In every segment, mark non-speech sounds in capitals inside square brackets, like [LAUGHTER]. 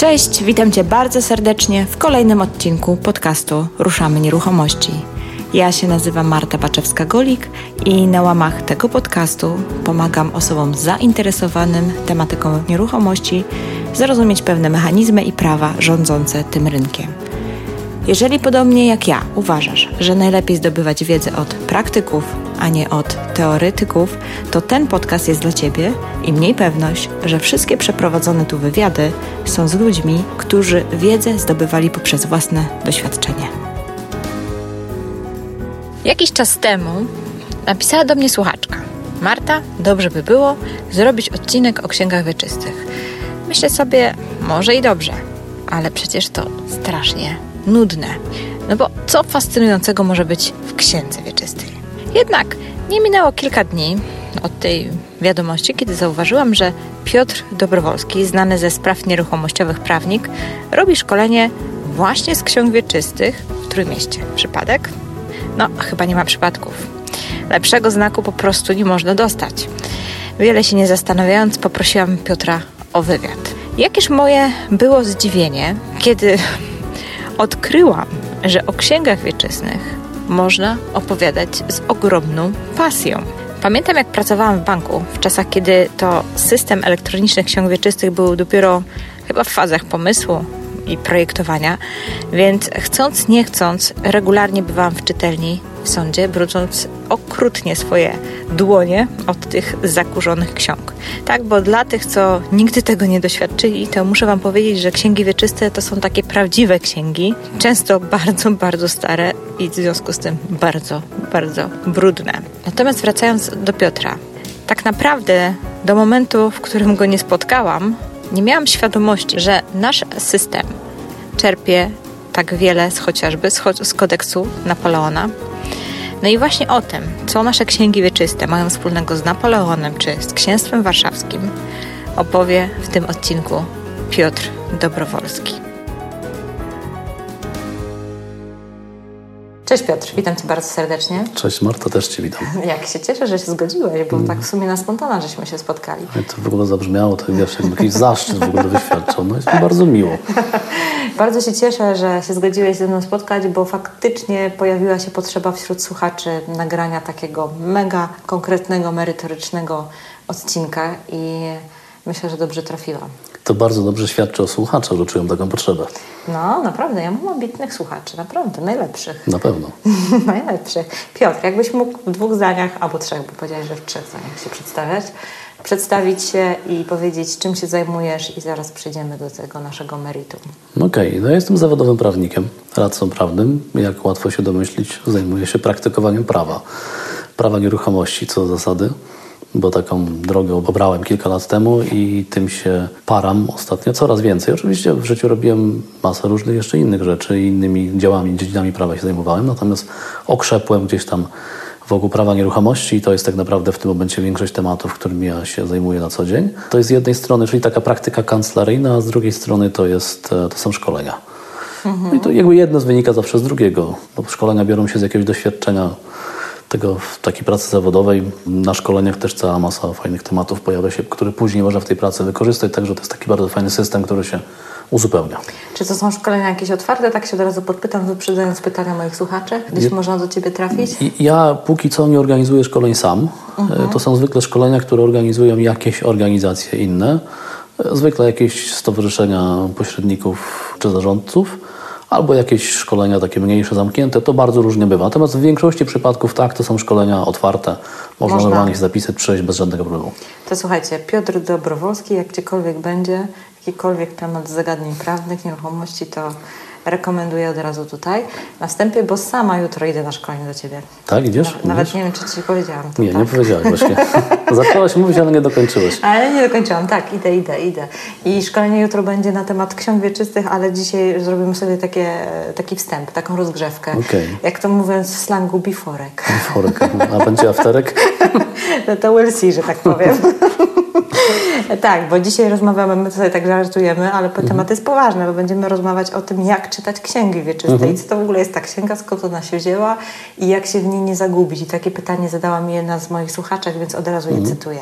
Cześć, witam Cię bardzo serdecznie w kolejnym odcinku podcastu Ruszamy Nieruchomości. Ja się nazywam Marta Baczewska-Golik i na łamach tego podcastu pomagam osobom zainteresowanym tematyką nieruchomości zrozumieć pewne mechanizmy i prawa rządzące tym rynkiem. Jeżeli podobnie jak ja uważasz, że najlepiej zdobywać wiedzę od praktyków, a nie od teoretyków, to ten podcast jest dla Ciebie i mniej pewność, że wszystkie przeprowadzone tu wywiady są z ludźmi, którzy wiedzę zdobywali poprzez własne doświadczenie. Jakiś czas temu napisała do mnie słuchaczka. Marta, dobrze by było zrobić odcinek o księgach wieczystych. Myślę sobie, może i dobrze, ale przecież to strasznie nudne. No bo co fascynującego może być w księdze wieczystej? Jednak nie minęło kilka dni od tej wiadomości, kiedy zauważyłam, że Piotr Dobrowolski, znany ze spraw nieruchomościowych prawnik, robi szkolenie właśnie z ksiąg wieczystych w Trójmieście. Przypadek? No, chyba nie ma przypadków. Lepszego znaku po prostu nie można dostać. Wiele się nie zastanawiając, poprosiłam Piotra o wywiad. Jakież moje było zdziwienie, kiedy odkryłam, że o księgach wieczystych można opowiadać z ogromną pasją. Pamiętam, jak pracowałam w banku w czasach, kiedy to system elektronicznych ksiąg wieczystych był dopiero chyba w fazach pomysłu i projektowania, więc chcąc, nie chcąc, regularnie bywałam w czytelni w sądzie, brudząc okrutnie swoje dłonie od tych zakurzonych ksiąg. Tak, bo dla tych, co nigdy tego nie doświadczyli, to muszę Wam powiedzieć, że księgi wieczyste to są takie prawdziwe księgi, często bardzo, bardzo stare i w związku z tym bardzo, bardzo brudne. Natomiast wracając do Piotra, tak naprawdę do momentu, w którym go nie spotkałam, nie miałam świadomości, że nasz system czerpie tak wiele z chociażby z, z kodeksu Napoleona. No i właśnie o tym, co nasze księgi wieczyste mają wspólnego z Napoleonem czy z księstwem warszawskim, opowie w tym odcinku Piotr Dobrowolski. Cześć Piotr, witam Cię bardzo serdecznie. Cześć Marta, też Cię witam. [LAUGHS] Jak się cieszę, że się zgodziłeś, bo tak w sumie na spontana żeśmy się spotkali. to w ogóle zabrzmiało, to wiesz, jakby jakiś zaszczyt w ogóle wyświadczony. No, jest mi bardzo miło. [LAUGHS] bardzo się cieszę, że się zgodziłeś ze mną spotkać, bo faktycznie pojawiła się potrzeba wśród słuchaczy nagrania takiego mega konkretnego, merytorycznego odcinka i myślę, że dobrze trafiłam to bardzo dobrze świadczy o słuchaczach, że czują taką potrzebę. No, naprawdę. Ja mam ambitnych słuchaczy, naprawdę, najlepszych. Na pewno. [LAUGHS] najlepszych. Piotr, jakbyś mógł w dwóch zdaniach, albo trzech, bo powiedziałeś, że w trzech zdaniach się przedstawiać, przedstawić się i powiedzieć, czym się zajmujesz i zaraz przejdziemy do tego naszego meritum. Okej, okay. no ja jestem zawodowym prawnikiem, radcą prawnym. Jak łatwo się domyślić, zajmuję się praktykowaniem prawa. Prawa nieruchomości co do zasady bo taką drogę obrałem kilka lat temu i tym się param ostatnio coraz więcej. Oczywiście w życiu robiłem masę różnych jeszcze innych rzeczy i innymi działami, dziedzinami prawa się zajmowałem, natomiast okrzepłem gdzieś tam wokół prawa nieruchomości i to jest tak naprawdę w tym momencie większość tematów, którymi ja się zajmuję na co dzień. To jest z jednej strony, czyli taka praktyka kancelaryjna, a z drugiej strony to, jest, e, to są szkolenia. Mhm. I to jakby jedno z wynika zawsze z drugiego, bo szkolenia biorą się z jakiegoś doświadczenia tego w takiej pracy zawodowej. Na szkoleniach też cała masa fajnych tematów pojawia się, które później można w tej pracy wykorzystać, także to jest taki bardzo fajny system, który się uzupełnia. Czy to są szkolenia jakieś otwarte? Tak się od razu podpytam, wyprzedzając pytania moich słuchaczy. Gdzieś ja, można do Ciebie trafić? Ja póki co nie organizuję szkoleń sam. Mhm. To są zwykle szkolenia, które organizują jakieś organizacje inne. Zwykle jakieś stowarzyszenia pośredników czy zarządców albo jakieś szkolenia takie mniejsze, zamknięte, to bardzo różnie bywa. Natomiast w większości przypadków tak, to są szkolenia otwarte. Można, Można. normalnie się zapisać, przejść bez żadnego problemu. To słuchajcie, Piotr Dobrowolski, jak gdziekolwiek będzie, jakikolwiek temat zagadnień prawnych, nieruchomości, to rekomenduję od razu tutaj na wstępie, bo sama jutro idę na szkolenie do Ciebie. Tak, idziesz? Na, nawet nie wiem, czy Ci powiedziałam. To, nie, tak? nie powiedziałeś właśnie. [LAUGHS] Zaczęłaś mówić, ale nie dokończyłeś. Ale nie dokończyłam, tak, idę, idę, idę. I szkolenie jutro będzie na temat ksiąg wieczystych, ale dzisiaj zrobimy sobie takie, taki wstęp, taką rozgrzewkę. Okay. Jak to mówiąc w slangu, biforek. Biforek, a będzie afterek? [LAUGHS] no to we'll see, że tak powiem. [LAUGHS] [LAUGHS] tak, bo dzisiaj rozmawiamy, my sobie tak żartujemy, ale mhm. temat jest poważny, bo będziemy rozmawiać o tym, jak czytać księgi wieczyste mhm. i co to w ogóle jest ta księga, skąd ona się wzięła i jak się w niej nie zagubić. I takie pytanie zadała mi jedna z moich słuchaczek, więc od razu je mhm. cytuję.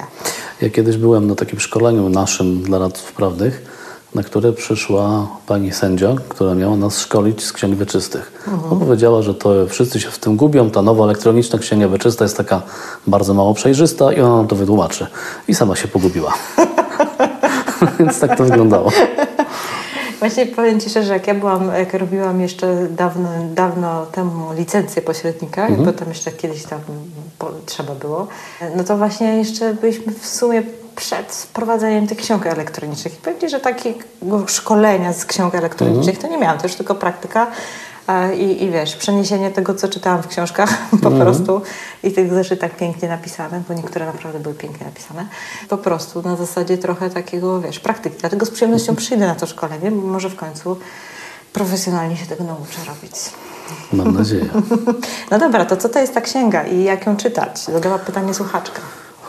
Ja kiedyś byłem na takim szkoleniu naszym dla radców prawnych na które przyszła pani sędzia, która miała nas szkolić z księg wieczystych. Mhm. Powiedziała, że to wszyscy się w tym gubią, ta nowa elektroniczna księga wieczysta jest taka bardzo mało przejrzysta i ona nam to wytłumaczy. I sama się pogubiła. [LAUGHS] Więc tak to wyglądało. Właśnie powiem Ci szczerze, jak ja byłam, jak robiłam jeszcze dawno, dawno temu licencję pośrednika, mhm. bo tam jeszcze kiedyś tam trzeba było, no to właśnie jeszcze byliśmy w sumie przed wprowadzeniem tych ksiąg elektronicznych. I powiem że takiego szkolenia z ksiąg elektronicznych mhm. to nie miałam, to już tylko praktyka i, I wiesz, przeniesienie tego, co czytałam w książkach [LAUGHS] po mm. prostu i tych zeszytach pięknie napisane, bo niektóre naprawdę były pięknie napisane, po prostu na zasadzie trochę takiego, wiesz, praktyki. Dlatego z przyjemnością przyjdę na to szkolenie, bo może w końcu profesjonalnie się tego nauczę robić. Mam nadzieję. [LAUGHS] No dobra, to co to jest ta księga i jak ją czytać? Zadała pytanie słuchaczka.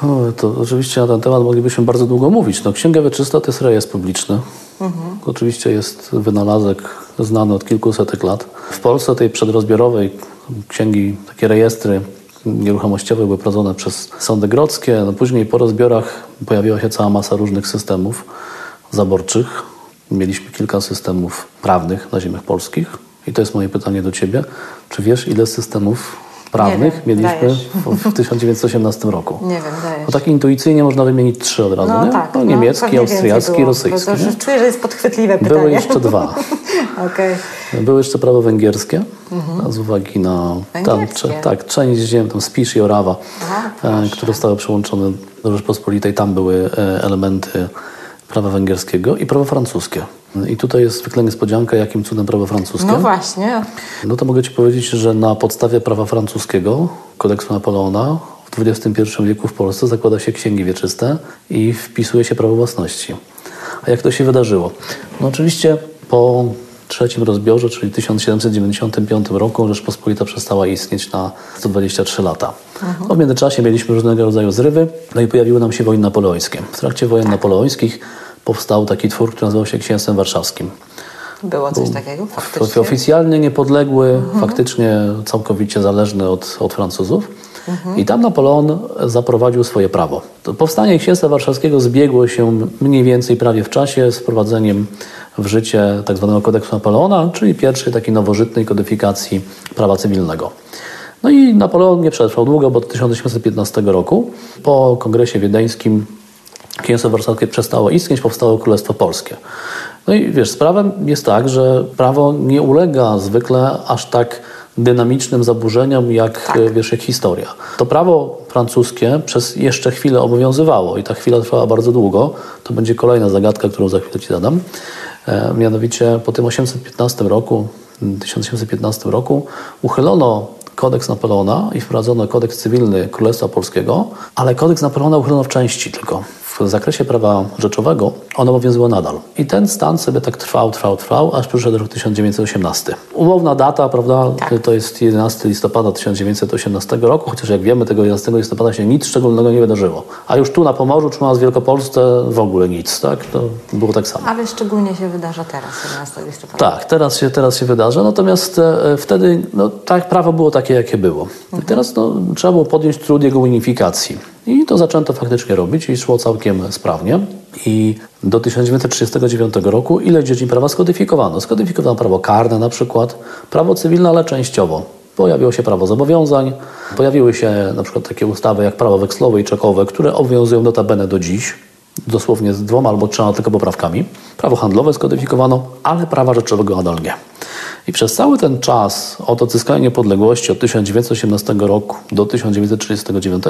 O, to oczywiście na ten temat moglibyśmy bardzo długo mówić. No, Księga Wieczysta to jest rejestr publiczny. Mhm. Oczywiście jest wynalazek znany od kilkusetek lat. W Polsce tej przedrozbiorowej księgi, takie rejestry nieruchomościowe były prowadzone przez sądy grodzkie. No później po rozbiorach pojawiła się cała masa różnych systemów zaborczych. Mieliśmy kilka systemów prawnych na ziemiach polskich. I to jest moje pytanie do Ciebie. Czy wiesz, ile systemów prawnych wiem, mieliśmy w, w [LAUGHS] 1918 roku. Nie wiem, dajesz. No tak intuicyjnie można wymienić trzy od razu, no, nie? Tak, no, niemiecki, no, austriacki, rosyjski. To, czuję, że jest podchwytliwe pytanie. Były jeszcze dwa. [LAUGHS] okay. Były jeszcze prawo węgierskie, mhm. z uwagi na tam, tak, część ziem, tam Spisz i Orawa, Aha, e, które zostały przyłączone do Rzeczpospolitej. Tam były e, elementy prawa węgierskiego i prawa francuskie. I tutaj jest zwykle niespodzianka, jakim cudem prawo francuskie. No właśnie. No to mogę Ci powiedzieć, że na podstawie prawa francuskiego, kodeksu Napoleona, w XXI wieku w Polsce zakłada się księgi wieczyste i wpisuje się prawo własności. A jak to się wydarzyło? No oczywiście po trzecim rozbiorze, czyli 1795 roku, Rzeczpospolita przestała istnieć na 123 lata. Mhm. No w międzyczasie mieliśmy różnego rodzaju zrywy, no i pojawiły nam się wojny napoleońskie. W trakcie wojen napoleońskich powstał taki twór, który nazywał się Księstwem Warszawskim. Było coś Był takiego faktycznie? Oficjalnie niepodległy, mhm. faktycznie całkowicie zależny od, od Francuzów. Mhm. I tam Napoleon zaprowadził swoje prawo. To powstanie Księstwa Warszawskiego zbiegło się mniej więcej prawie w czasie z wprowadzeniem w życie tzw. Tak kodeksu Napoleona, czyli pierwszej takiej nowożytnej kodyfikacji prawa cywilnego. No i Napoleon nie przetrwał długo, bo od 1815 roku po kongresie wiedeńskim Księstwo Warszawskie przestało istnieć, powstało Królestwo Polskie. No i wiesz, sprawem jest tak, że prawo nie ulega zwykle aż tak dynamicznym zaburzeniom jak, tak. wiesz, jak historia. To prawo francuskie przez jeszcze chwilę obowiązywało i ta chwila trwała bardzo długo. To będzie kolejna zagadka, którą za chwilę Ci zadam. E, mianowicie po tym 815 roku, 1815 roku uchylono kodeks Napoleona i wprowadzono kodeks cywilny Królestwa Polskiego, ale kodeks Napoleona uchylono w części tylko w zakresie prawa rzeczowego ono obowiązywało nadal. I ten stan sobie tak trwał, trwał, trwał, aż przyszedł rok 1918. Umowna data, prawda, tak. to jest 11 listopada 1918 roku, chociaż jak wiemy, tego 11 listopada się nic szczególnego nie wydarzyło. A już tu na Pomorzu, czy u nas w Wielkopolsce w ogóle nic, tak? To było tak samo. Ale szczególnie się wydarza teraz, 11 listopada. Tak, teraz się, teraz się wydarza, natomiast e, wtedy no, tak, prawo było takie, jakie było. Mhm. Teraz no, trzeba było podjąć trud jego unifikacji. I to zaczęto faktycznie robić i szło całkiem sprawnie. I do 1939 roku ile dziedzin prawa skodyfikowano? Skodyfikowano prawo karne na przykład, prawo cywilne, ale częściowo. Pojawiło się prawo zobowiązań, pojawiły się na przykład takie ustawy jak prawo wekslowe i czekowe, które obowiązują notabene do dziś, dosłownie z dwoma albo trzema tylko poprawkami. Prawo handlowe skodyfikowano, ale prawa rzeczowego nadal nie. I przez cały ten czas od odzyskania niepodległości od 1918 roku do 1939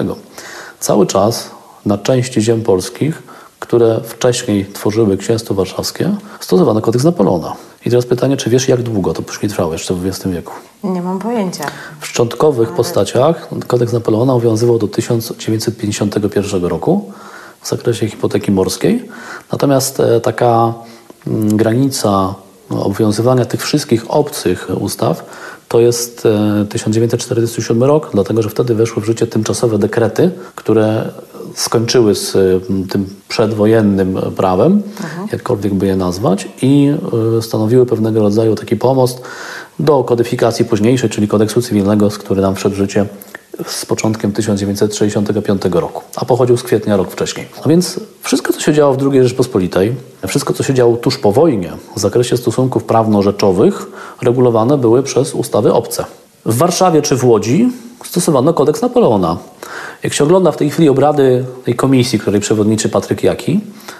cały czas na części ziem polskich, które wcześniej tworzyły Księstwo Warszawskie, stosowano kodeks Napoleona. I teraz pytanie, czy wiesz, jak długo to później trwało jeszcze w XX wieku? Nie mam pojęcia. W szczątkowych postaciach kodeks Napoleona obowiązywał do 1951 roku w zakresie hipoteki morskiej. Natomiast e, taka mm, granica obowiązywania tych wszystkich obcych ustaw to jest 1947 e, rok, dlatego że wtedy weszły w życie tymczasowe dekrety, które skończyły z tym przedwojennym prawem, mhm. jakkolwiek by je nazwać, i e, stanowiły pewnego rodzaju taki pomost do kodyfikacji późniejszej, czyli kodeksu cywilnego, z który nam wszedł w życie z początkiem 1965 roku, a pochodził z kwietnia rok wcześniej. A więc wszystko, co się działo w II Rzeczpospolitej, wszystko, co się działo tuż po wojnie w zakresie stosunków prawno-rzeczowych, regulowane były przez ustawy obce. W Warszawie czy w Łodzi stosowano kodeks Napoleona. Jak się ogląda w tej chwili obrady tej komisji, której przewodniczy Patryk Jaki,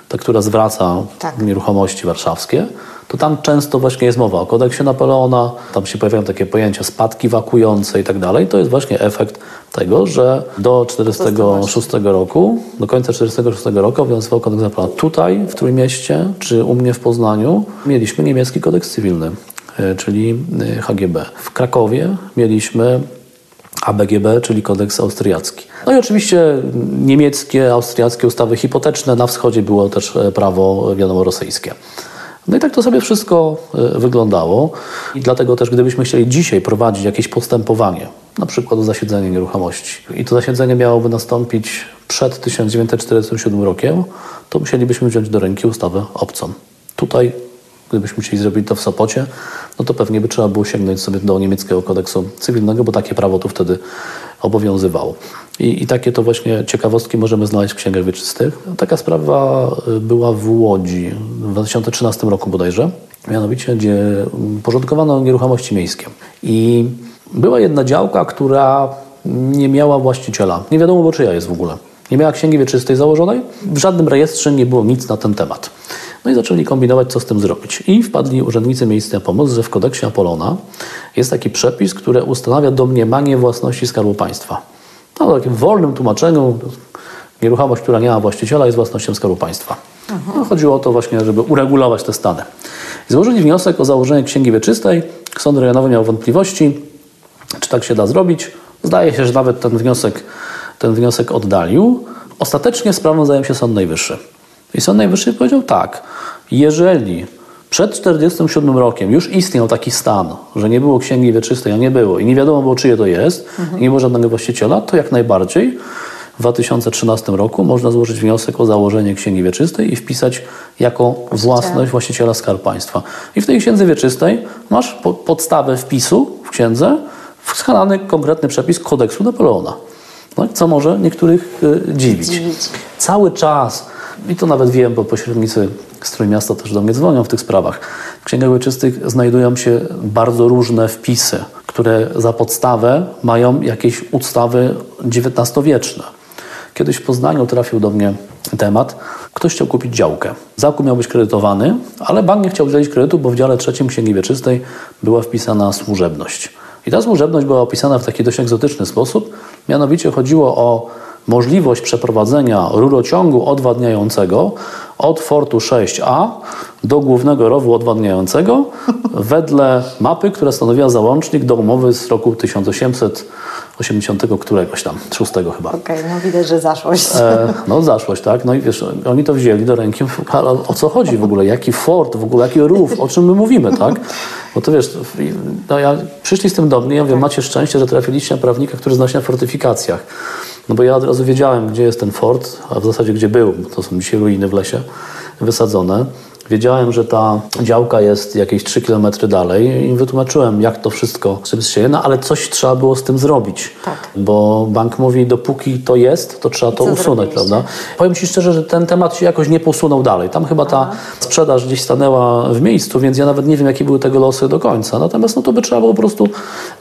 ta, która zwraca tak. nieruchomości warszawskie, to tam często właśnie jest mowa o kodeksie Napoleona, tam się pojawiają takie pojęcia spadki wakujące i tak dalej. To jest właśnie efekt tego, że do 1946 roku, do końca 1946 roku obowiązywał kodeks Napoleona. Tutaj, w Trójmieście, czy u mnie w Poznaniu, mieliśmy niemiecki kodeks cywilny, e, czyli e, HGB. W Krakowie mieliśmy ABGB, czyli kodeks austriacki. No i oczywiście niemieckie, austriackie ustawy hipoteczne. Na wschodzie było też e, prawo, wiadomo, rosyjskie. No i tak to sobie wszystko e, wyglądało. I dlatego też, gdybyśmy chcieli dzisiaj prowadzić jakieś postępowanie, na przykład o zasiedzenie nieruchomości, i to zasiedzenie miałoby nastąpić przed 1947 rokiem, to musielibyśmy wziąć do ręki ustawę obcą. Tutaj, gdybyśmy chcieli zrobić to w Sopocie, no to pewnie by trzeba było sięgnąć sobie do niemieckiego kodeksu cywilnego, bo takie prawo tu wtedy obowiązywało. I, I, takie to właśnie ciekawostki możemy znaleźć w księgach wieczystych. Taka sprawa y, była w Łodzi w 2013 roku bodajże, mianowicie gdzie porządkowano nieruchomości miejskie. I była jedna działka, która nie miała właściciela. Nie wiadomo, bo czyja jest w ogóle. Nie miała księgi wieczystej założonej. W żadnym rejestrze nie było nic na ten temat. No i zaczęli kombinować, co z tym zrobić. I wpadli urzędnicy miejscy na pomoc, że w kodeksie Apolona jest taki przepis, który ustanawia domniemanie własności Skarbu Państwa. No, w takim wolnym tłumaczeniu nieruchomość, która nie ma właściciela, jest własnością Skarbu Państwa. No, chodziło o to właśnie, żeby uregulować te stany. I złożyli wniosek o założenie księgi wieczystej. Sąd rejonowy miał wątpliwości, czy tak się da zrobić. Zdaje się, że nawet ten wniosek, ten wniosek oddalił. Ostatecznie sprawą zajął się Sąd Najwyższy. I Sąd Najwyższy powiedział tak, jeżeli przed 1947 rokiem już istniał taki stan, że nie było księgi wieczystej, a nie było i nie wiadomo było czyje to jest, mhm. nie było żadnego właściciela, to jak najbardziej w 2013 roku można złożyć wniosek o założenie księgi wieczystej i wpisać jako własność właściciela Skarb Państwa. I w tej księdze wieczystej masz po podstawę wpisu w księdze wskazany konkretny przepis kodeksu Napoleona. No, co może niektórych y, dziwić. dziwić. Cały czas i to nawet wiem, bo pośrednicy z Trójmiasta też do mnie dzwonią w tych sprawach. W księgach wieczystych znajdują się bardzo różne wpisy, które za podstawę mają jakieś ustawy XIX-wieczne. Kiedyś w Poznaniu trafił do mnie temat. Ktoś chciał kupić działkę. Zakup miał być kredytowany, ale bank nie chciał udzielić kredytu, bo w dziale trzecim Księgi Wieczystej była wpisana służebność. I ta służebność była opisana w taki dość egzotyczny sposób. Mianowicie chodziło o możliwość przeprowadzenia rurociągu odwadniającego od Fortu 6A do głównego rowu odwadniającego wedle mapy, która stanowiła załącznik do umowy z roku 1880 któregoś tam, szóstego chyba. Okej, okay, no widać, że zaszłość. E, no zaszłość, tak. No i wiesz, oni to wzięli do ręki, ale o co chodzi w ogóle? Jaki fort, w ogóle jaki rów, o czym my mówimy, tak? Bo to wiesz, no ja, przyszli z tym do mnie, ja mówię, macie szczęście, że trafiliście na prawnika, który zna się na fortyfikacjach. No bo ja od razu wiedziałem, gdzie jest ten fort, a w zasadzie gdzie był. To są dzisiaj ruiny w lesie wysadzone. Wiedziałem, że ta działka jest jakieś 3 km dalej i wytłumaczyłem, jak to wszystko z tym się no ale coś trzeba było z tym zrobić. Tak. Bo bank mówi, dopóki to jest, to trzeba to usunąć, prawda? Powiem Ci szczerze, że ten temat się jakoś nie posunął dalej. Tam chyba ta Aha. sprzedaż gdzieś stanęła w miejscu, więc ja nawet nie wiem, jakie były tego losy do końca. Natomiast no to by trzeba było po prostu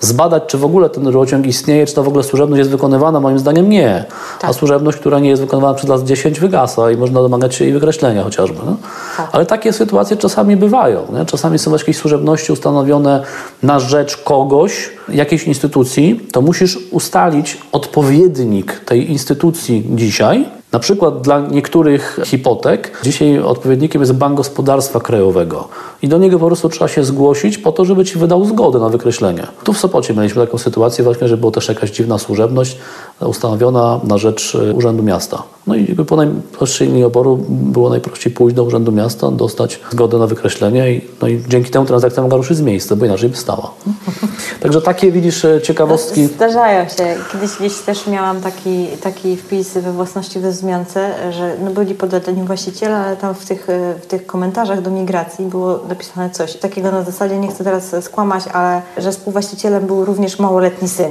zbadać, czy w ogóle ten rurociąg istnieje, czy ta w ogóle służebność jest wykonywana. Moim zdaniem nie. Tak. A służebność, która nie jest wykonywana przez lat 10 wygasa i można domagać się jej wykreślenia chociażby. No? Tak. Ale takie sytuacje czasami bywają. Nie? Czasami są jakieś służebności ustanowione na rzecz kogoś, jakiejś instytucji, to musisz ustalić odpowiednik tej instytucji dzisiaj, na przykład dla niektórych hipotek dzisiaj odpowiednikiem jest Bank Gospodarstwa Krajowego i do niego po prostu trzeba się zgłosić po to, żeby ci wydał zgodę na wykreślenie. Tu w Sopocie mieliśmy taką sytuację właśnie, że była też jakaś dziwna służebność ustanowiona na rzecz e, Urzędu Miasta. No i po najprostszej linii oporu było najprościej pójść do Urzędu Miasta, dostać zgodę na wykreślenie i, no i dzięki temu transakcja mogła ruszyć z miejsca, bo inaczej by stała. [LAUGHS] Także takie widzisz e, ciekawostki. Zdarzają się. Kiedyś gdzieś też miałam taki, taki wpis we własności we wzmiance, że no byli podatni właściciele, ale tam w tych, w tych komentarzach do migracji było napisane coś takiego na zasadzie, nie chcę teraz skłamać, ale że współwłaścicielem był również małoletni syn.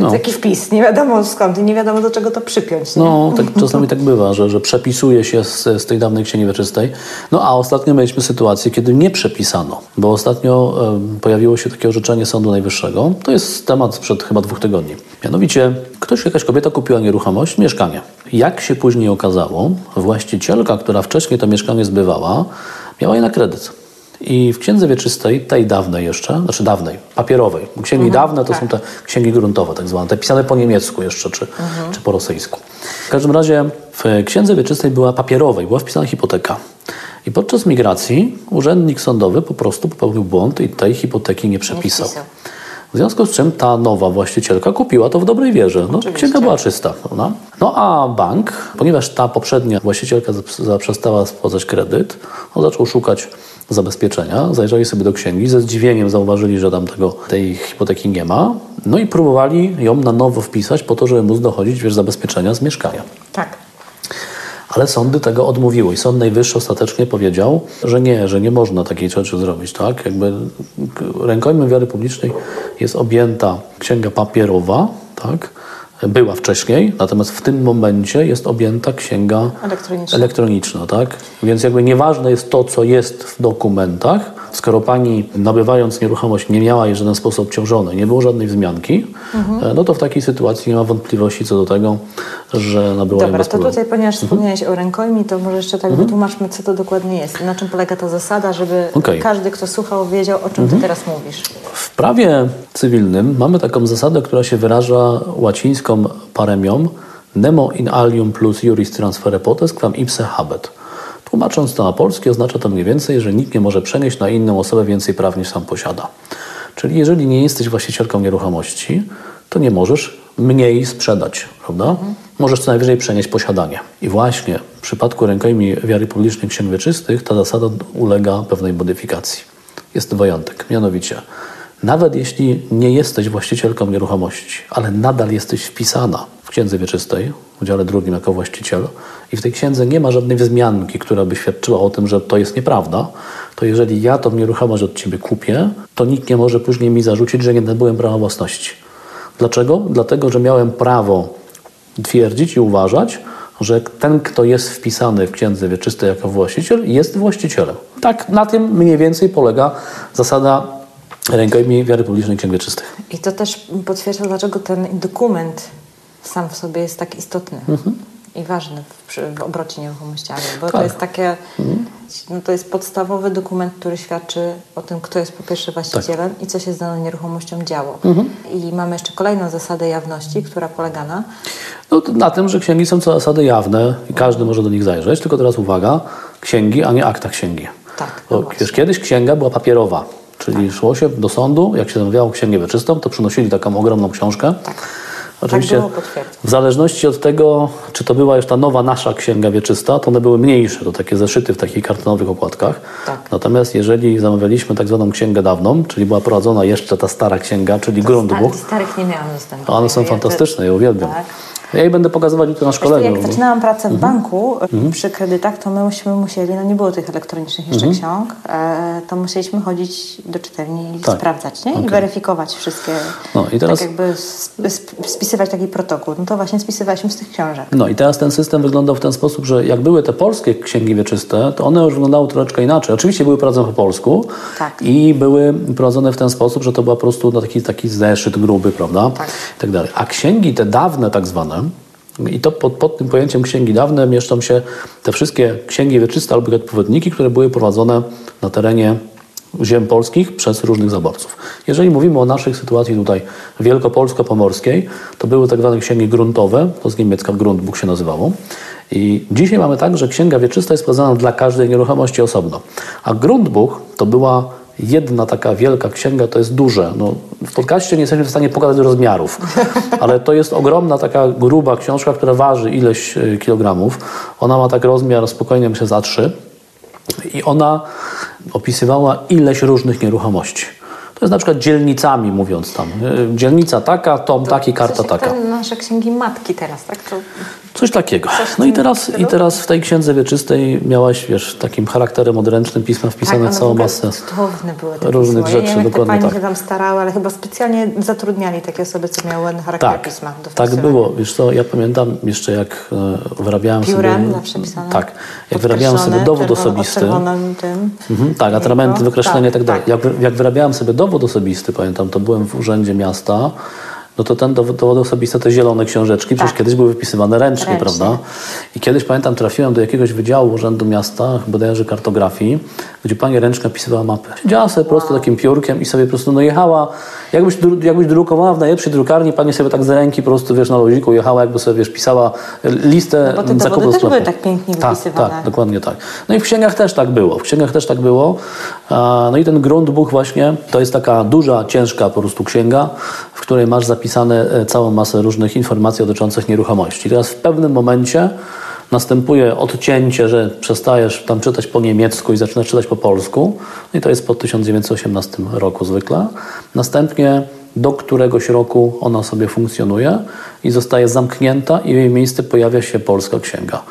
No. Taki wpis, nie wiadomo skąd i nie wiadomo do czego to przypiąć. Nie? No, tak, czasami tak bywa, że, że przepisuje się z, z tej dawnej księgi wieczystej. No a ostatnio mieliśmy sytuację, kiedy nie przepisano, bo ostatnio e, pojawiło się takie orzeczenie Sądu Najwyższego. To jest temat sprzed chyba dwóch tygodni. Mianowicie ktoś, jakaś kobieta kupiła nieruchomość, mieszkanie. Jak się później okazało, właścicielka, która wcześniej to mieszkanie zbywała, miała je na kredyt. I w księdze wieczystej, tej dawnej jeszcze, znaczy dawnej, papierowej, księgi mhm, dawne to tak. są te księgi gruntowe, tak zwane, te pisane po niemiecku jeszcze, czy, mhm. czy po rosyjsku. W każdym razie w księdze wieczystej była papierowej, była wpisana hipoteka. I podczas migracji urzędnik sądowy po prostu popełnił błąd i tej hipoteki nie przepisał. W związku z czym ta nowa właścicielka kupiła to w dobrej wierze. No, księga była czysta. Prawda? No a bank, ponieważ ta poprzednia właścicielka zaprzestała spłacać kredyt, on zaczął szukać zabezpieczenia, zajrzeli sobie do księgi, ze zdziwieniem zauważyli, że tam tego, tej hipoteki nie ma, no i próbowali ją na nowo wpisać po to, żeby móc dochodzić wiesz, zabezpieczenia z mieszkania. Tak. Ale sądy tego odmówiły i Sąd Najwyższy ostatecznie powiedział, że nie, że nie można takiej rzeczy zrobić. Tak? Jakby rękojmem wiary publicznej jest objęta księga papierowa, tak? Była wcześniej, natomiast w tym momencie jest objęta księga elektroniczna. elektroniczna tak? Więc jakby nieważne jest to, co jest w dokumentach, skoro pani nabywając nieruchomość nie miała jej w żaden sposób obciążonej, nie było żadnej wzmianki, mhm. no to w takiej sytuacji nie ma wątpliwości co do tego, że nabyła Dobra, to tutaj, ponieważ mhm. wspomniałeś o rękojmi, to może jeszcze tak mhm. wytłumaczmy, co to dokładnie jest i na czym polega ta zasada, żeby okay. każdy, kto słuchał, wiedział, o czym mhm. ty teraz mówisz. W prawie cywilnym mamy taką zasadę, która się wyraża łacińską paremią nemo in alium plus juris transfere potes quam ipse habet. Tłumacząc to na polski oznacza to mniej więcej, że nikt nie może przenieść na inną osobę więcej praw niż sam posiada. Czyli jeżeli nie jesteś właścicielką nieruchomości, to nie możesz mniej sprzedać, prawda? Mhm. Możesz co najwyżej przenieść posiadanie. I właśnie w przypadku rękojmi wiary publicznej księg wieczystych ta zasada ulega pewnej modyfikacji. Jest wyjątek, mianowicie nawet jeśli nie jesteś właścicielką nieruchomości, ale nadal jesteś wpisana w księdze wieczystej, w dziale drugim jako właściciel, i w tej księdze nie ma żadnej wzmianki, która by świadczyła o tym, że to jest nieprawda, to jeżeli ja tą nieruchomość od ciebie kupię, to nikt nie może później mi zarzucić, że nie nabyłem prawa własności. Dlaczego? Dlatego, że miałem prawo twierdzić i uważać, że ten, kto jest wpisany w księdze wieczystej jako właściciel, jest właścicielem. Tak, na tym mniej więcej polega zasada rękojmi wiary publicznej księg wieczystych. I to też potwierdza, dlaczego ten dokument sam w sobie jest tak istotny. Mhm i ważny w, w obrocie nieruchomościami, bo tak. to jest takie, mhm. no to jest podstawowy dokument, który świadczy o tym, kto jest po pierwsze właścicielem tak. i co się z daną nieruchomością działo. Mhm. I mamy jeszcze kolejną zasadę jawności, która polega na... No, na tym, że księgi są co zasady jawne i każdy może do nich zajrzeć, tylko teraz uwaga, księgi, a nie akta księgi. Tak, no bo wiesz, kiedyś księga była papierowa, czyli tak. szło się do sądu, jak się zamawiało księgę wieczystą, to przynosili taką ogromną książkę. Tak Oczywiście tak w zależności od tego, czy to była już ta nowa nasza księga wieczysta, to one były mniejsze, to takie zeszyty w takich kartonowych okładkach. Tak. Natomiast jeżeli zamawialiśmy tak zwaną księgę dawną, czyli była prowadzona jeszcze ta stara księga, czyli to Grundbuch. Starych nie miałam dostępu. One są fantastyczne, ja uwielbiam. Tak. Ja jej będę pokazywać jutro na szkoleniu. Jak zaczynałam pracę w mhm. banku mhm. przy kredytach, to myśmy musieli, no nie było tych elektronicznych jeszcze mhm. ksiąg, e, to musieliśmy chodzić do czytelni i tak. sprawdzać, nie? Okay. I weryfikować wszystkie, no, i teraz... tak jakby spisywać taki protokół. No to właśnie spisywaliśmy z tych książek. No i teraz ten system wyglądał w ten sposób, że jak były te polskie księgi wieczyste, to one już wyglądały troszeczkę inaczej. Oczywiście były prowadzone po polsku tak. i były prowadzone w ten sposób, że to była po prostu no, taki, taki zeszyt gruby, prawda? Tak. I tak dalej. A księgi te dawne tak zwane, i to pod, pod, tym pojęciem księgi dawne mieszczą się te wszystkie księgi wieczyste albo odpowiedniki, które były prowadzone na terenie ziem polskich przez różnych zaborców. Jeżeli mówimy o naszej sytuacji tutaj wielkopolsko-pomorskiej, to były tak zwane księgi gruntowe, to z niemiecka Grundbuch się nazywało. I dzisiaj mamy tak, że księga wieczysta jest prowadzona dla każdej nieruchomości osobno. A Grundbuch to była jedna taka wielka księga to jest duże. No, w podcaście nie jesteśmy w stanie pokazać rozmiarów, [LAUGHS] ale to jest ogromna, taka gruba książka, która waży ileś e, kilogramów. Ona ma tak rozmiar spokojnie, myślę, za trzy. I ona opisywała ileś różnych nieruchomości. To jest na przykład dzielnicami, mówiąc tam. E, dzielnica taka, tom to taki, karta taka. To nasze księgi matki teraz, tak? To Coś takiego. Coś no i teraz, i teraz w tej księdze wieczystej miałaś, wiesz, takim charakterem odręcznym pisma wpisane one całą masę. Różnych pisma. rzeczy, Ja nie wiem, dokładnie tak. się tam starały, ale chyba specjalnie zatrudniali takie osoby, co miały ten charakter Tak, pisma. do tak było. Wiesz co, ja pamiętam jeszcze jak e, wyrabiałem Piórem sobie... zawsze pisane. Tak, jak wyrabiałem sobie dowód czerwono- osobisty... tym. Mhm, tak, atramenty, wykreślenia i tak dalej. tak. Jak, jak wyrabiałem sobie dowód osobisty, pamiętam, to byłem w urzędzie miasta, no to ten dowód, dowód osobisty, te zielone książeczki, przecież Tak. kiedyś były wypisywane ręcznie, Ręcznie. prawda? I kiedyś, pamiętam, trafiłem do jakiegoś wydziału Urzędu Miasta, bodajże kartografii, gdzie pani ręcznie pisywała mapy. Siedziała sobie po prostu takim piórkiem i sobie po prostu no jechała, jakbyś, jakbyś drukowała w najlepszej drukarni, pani sobie tak z ręki po prostu, wiesz, na luziku jechała, jakby sobie, wiesz, pisała listę No bo te dowody zakupów też były tak pięknie tak, wypisywane. Tak, dokładnie tak. No i w księgach też tak było. W księgach też tak było. No i ten Grundbuch właśnie to jest taka duża, ciężka po prostu księga, w której masz zapisane e, całą masę różnych informacji dotyczących nieruchomości. Teraz w pewnym momencie następuje odcięcie, że przestajesz tam czytać po niemiecku i zaczynasz czytać po polsku. No i to jest po 1918 roku zwykle. Następnie do któregoś roku ona sobie funkcjonuje i zostaje zamknięta i w jej miejsce pojawia się polska księga.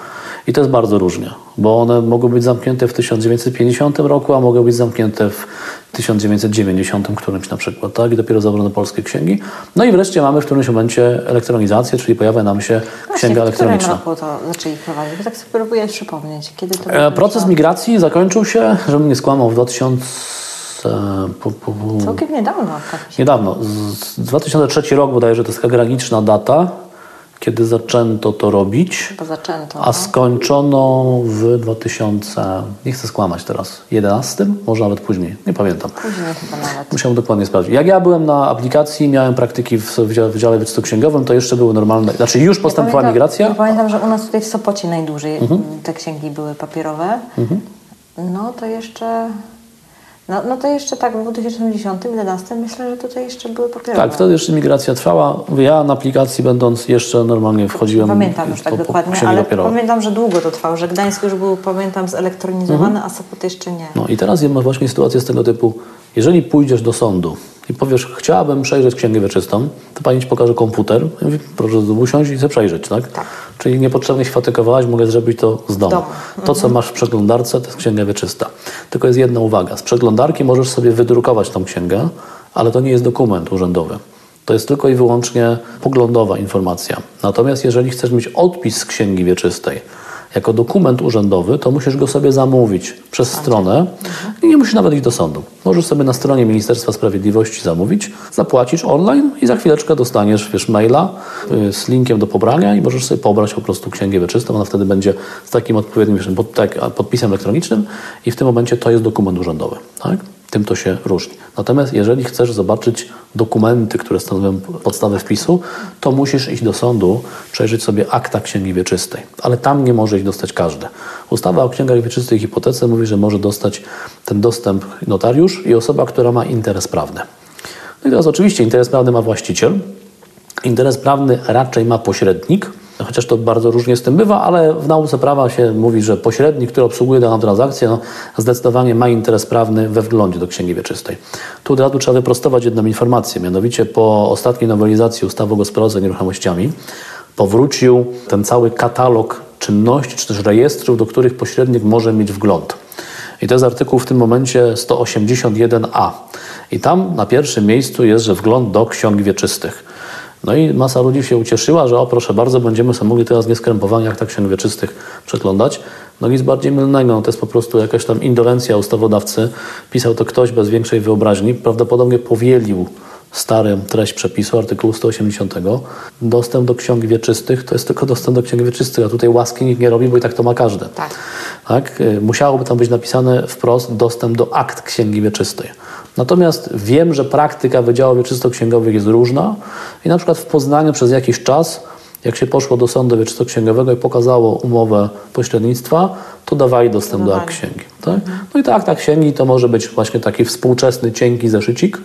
I to jest bardzo różnie, bo one mogą być zamknięte w 1950 roku, a mogą być zamknięte w 1990 którymś na przykład, tak? I dopiero zabrano polskie księgi. No i wreszcie mamy w którymś momencie elektronizację, czyli pojawia nam się Właśnie, księga w elektroniczna. którym roku to zaczęli prowadzić? Bo tak sobie próbuję przypomnieć, kiedy to E. Proces migracji zakończył się, żebym nie skłamał, w 2000... Po, po, Całkiem niedawno. Tak Niedawno. Z- 2003 rok bodajże to jest taka graniczna data, kiedy zaczęto to robić, zaczęto. a no. skończono w 2000, nie chcę skłamać teraz, 11? Może nawet później, nie pamiętam. Później chyba nawet. Musiałem dokładnie sprawdzić. Jak ja byłem na aplikacji, miałem praktyki w wydziale, wydziale wyczystu księgowym, to jeszcze były normalne, znaczy już postępowała pamiętam- migracja. Ja pamiętam, że u nas tutaj w Sopocie najdłużej Mhm. te księgi były papierowe. No to jeszcze... No, no to jeszcze tak, w 2010, 2011 myślę, że tutaj jeszcze były papierowe. Tak, wtedy jeszcze migracja trwała. Ja na aplikacji będąc jeszcze normalnie wchodziłem Pamiętam już tak dokładnie, ale papierowe. pamiętam, że długo to trwało, że Gdańsk już był, pamiętam, zelektronizowane, a Sopot jeszcze nie. No i teraz właśnie sytuację z tego typu, jeżeli pójdziesz do sądu i powiesz, chciałabym przejrzeć księgę wieczystą, to pani ci pokaże komputer, ja mówię, proszę usiąść i sobie przejrzeć, tak? Tak. Czyli niepotrzebnie się fatygowałaś, mogę zrobić to z domu. domu. To, co masz w przeglądarce, to jest księga wieczysta. Tylko jest jedna uwaga, z przeglądarki możesz sobie wydrukować tą księgę, ale to nie jest dokument urzędowy. To jest tylko i wyłącznie poglądowa informacja. Natomiast jeżeli chcesz mieć odpis z księgi wieczystej, jako dokument urzędowy, to musisz go sobie zamówić przez stronę i nie musisz nawet iść do sądu. Możesz sobie na stronie Ministerstwa Sprawiedliwości zamówić, zapłacisz online i za chwileczkę dostaniesz wiesz, maila y, z linkiem do pobrania i możesz sobie pobrać po prostu księgę wieczystą. Ona wtedy będzie z takim odpowiednim tak, podpisem elektronicznym i w tym momencie to jest dokument urzędowy. Tak? Tym to się różni. Natomiast jeżeli chcesz zobaczyć dokumenty, które stanowią podstawę wpisu, to musisz iść do sądu, przejrzeć sobie akta księgi wieczystej. Ale tam nie może ich dostać każdy. Ustawa o księgach wieczystych i hipotece mówi, że może dostać ten dostęp notariusz i osoba, która ma interes prawny. No i teraz oczywiście interes prawny ma właściciel, Interes prawny raczej ma pośrednik, chociaż to bardzo różnie z tym bywa, ale w nauce prawa się mówi, że pośrednik, który obsługuje daną transakcję, no, zdecydowanie ma interes prawny we wglądzie do Księgi Wieczystej. Tu od razu trzeba wyprostować jedną informację, mianowicie po ostatniej nowelizacji ustawy o gospodarce nieruchomościami powrócił ten cały katalog czynności, czy też rejestrów, do których pośrednik może mieć wgląd. I to jest artykuł w tym momencie 181a. I tam na pierwszym miejscu jest, że wgląd do ksiąg wieczystych. No i masa ludzi się ucieszyła, że o proszę bardzo, będziemy sobie mogli teraz nieskrępowanie jak tak księg wieczystych przeglądać. No nic bardziej mylnego, no to jest po prostu jakaś tam indolencja ustawodawcy. Pisał to ktoś bez większej wyobraźni, prawdopodobnie powielił starą treść przepisu, artykułu 180. Dostęp do ksiąg wieczystych to jest tylko dostęp do ksiąg wieczystych, a tutaj łaski nikt nie robi, bo i tak to ma każdy. Tak. Tak? Y, Musiałoby tam być napisane wprost dostęp do akt księgi wieczystej. Natomiast wiem, że praktyka wydziałów wieczysto-księgowych jest różna i na przykład w Poznaniu przez jakiś czas, jak się poszło do sądu wieczysto-księgowego i pokazało umowę pośrednictwa, to dawali dostęp do księgi. Tak? No i te akta księgi to może być właśnie taki współczesny, cienki zeszycik,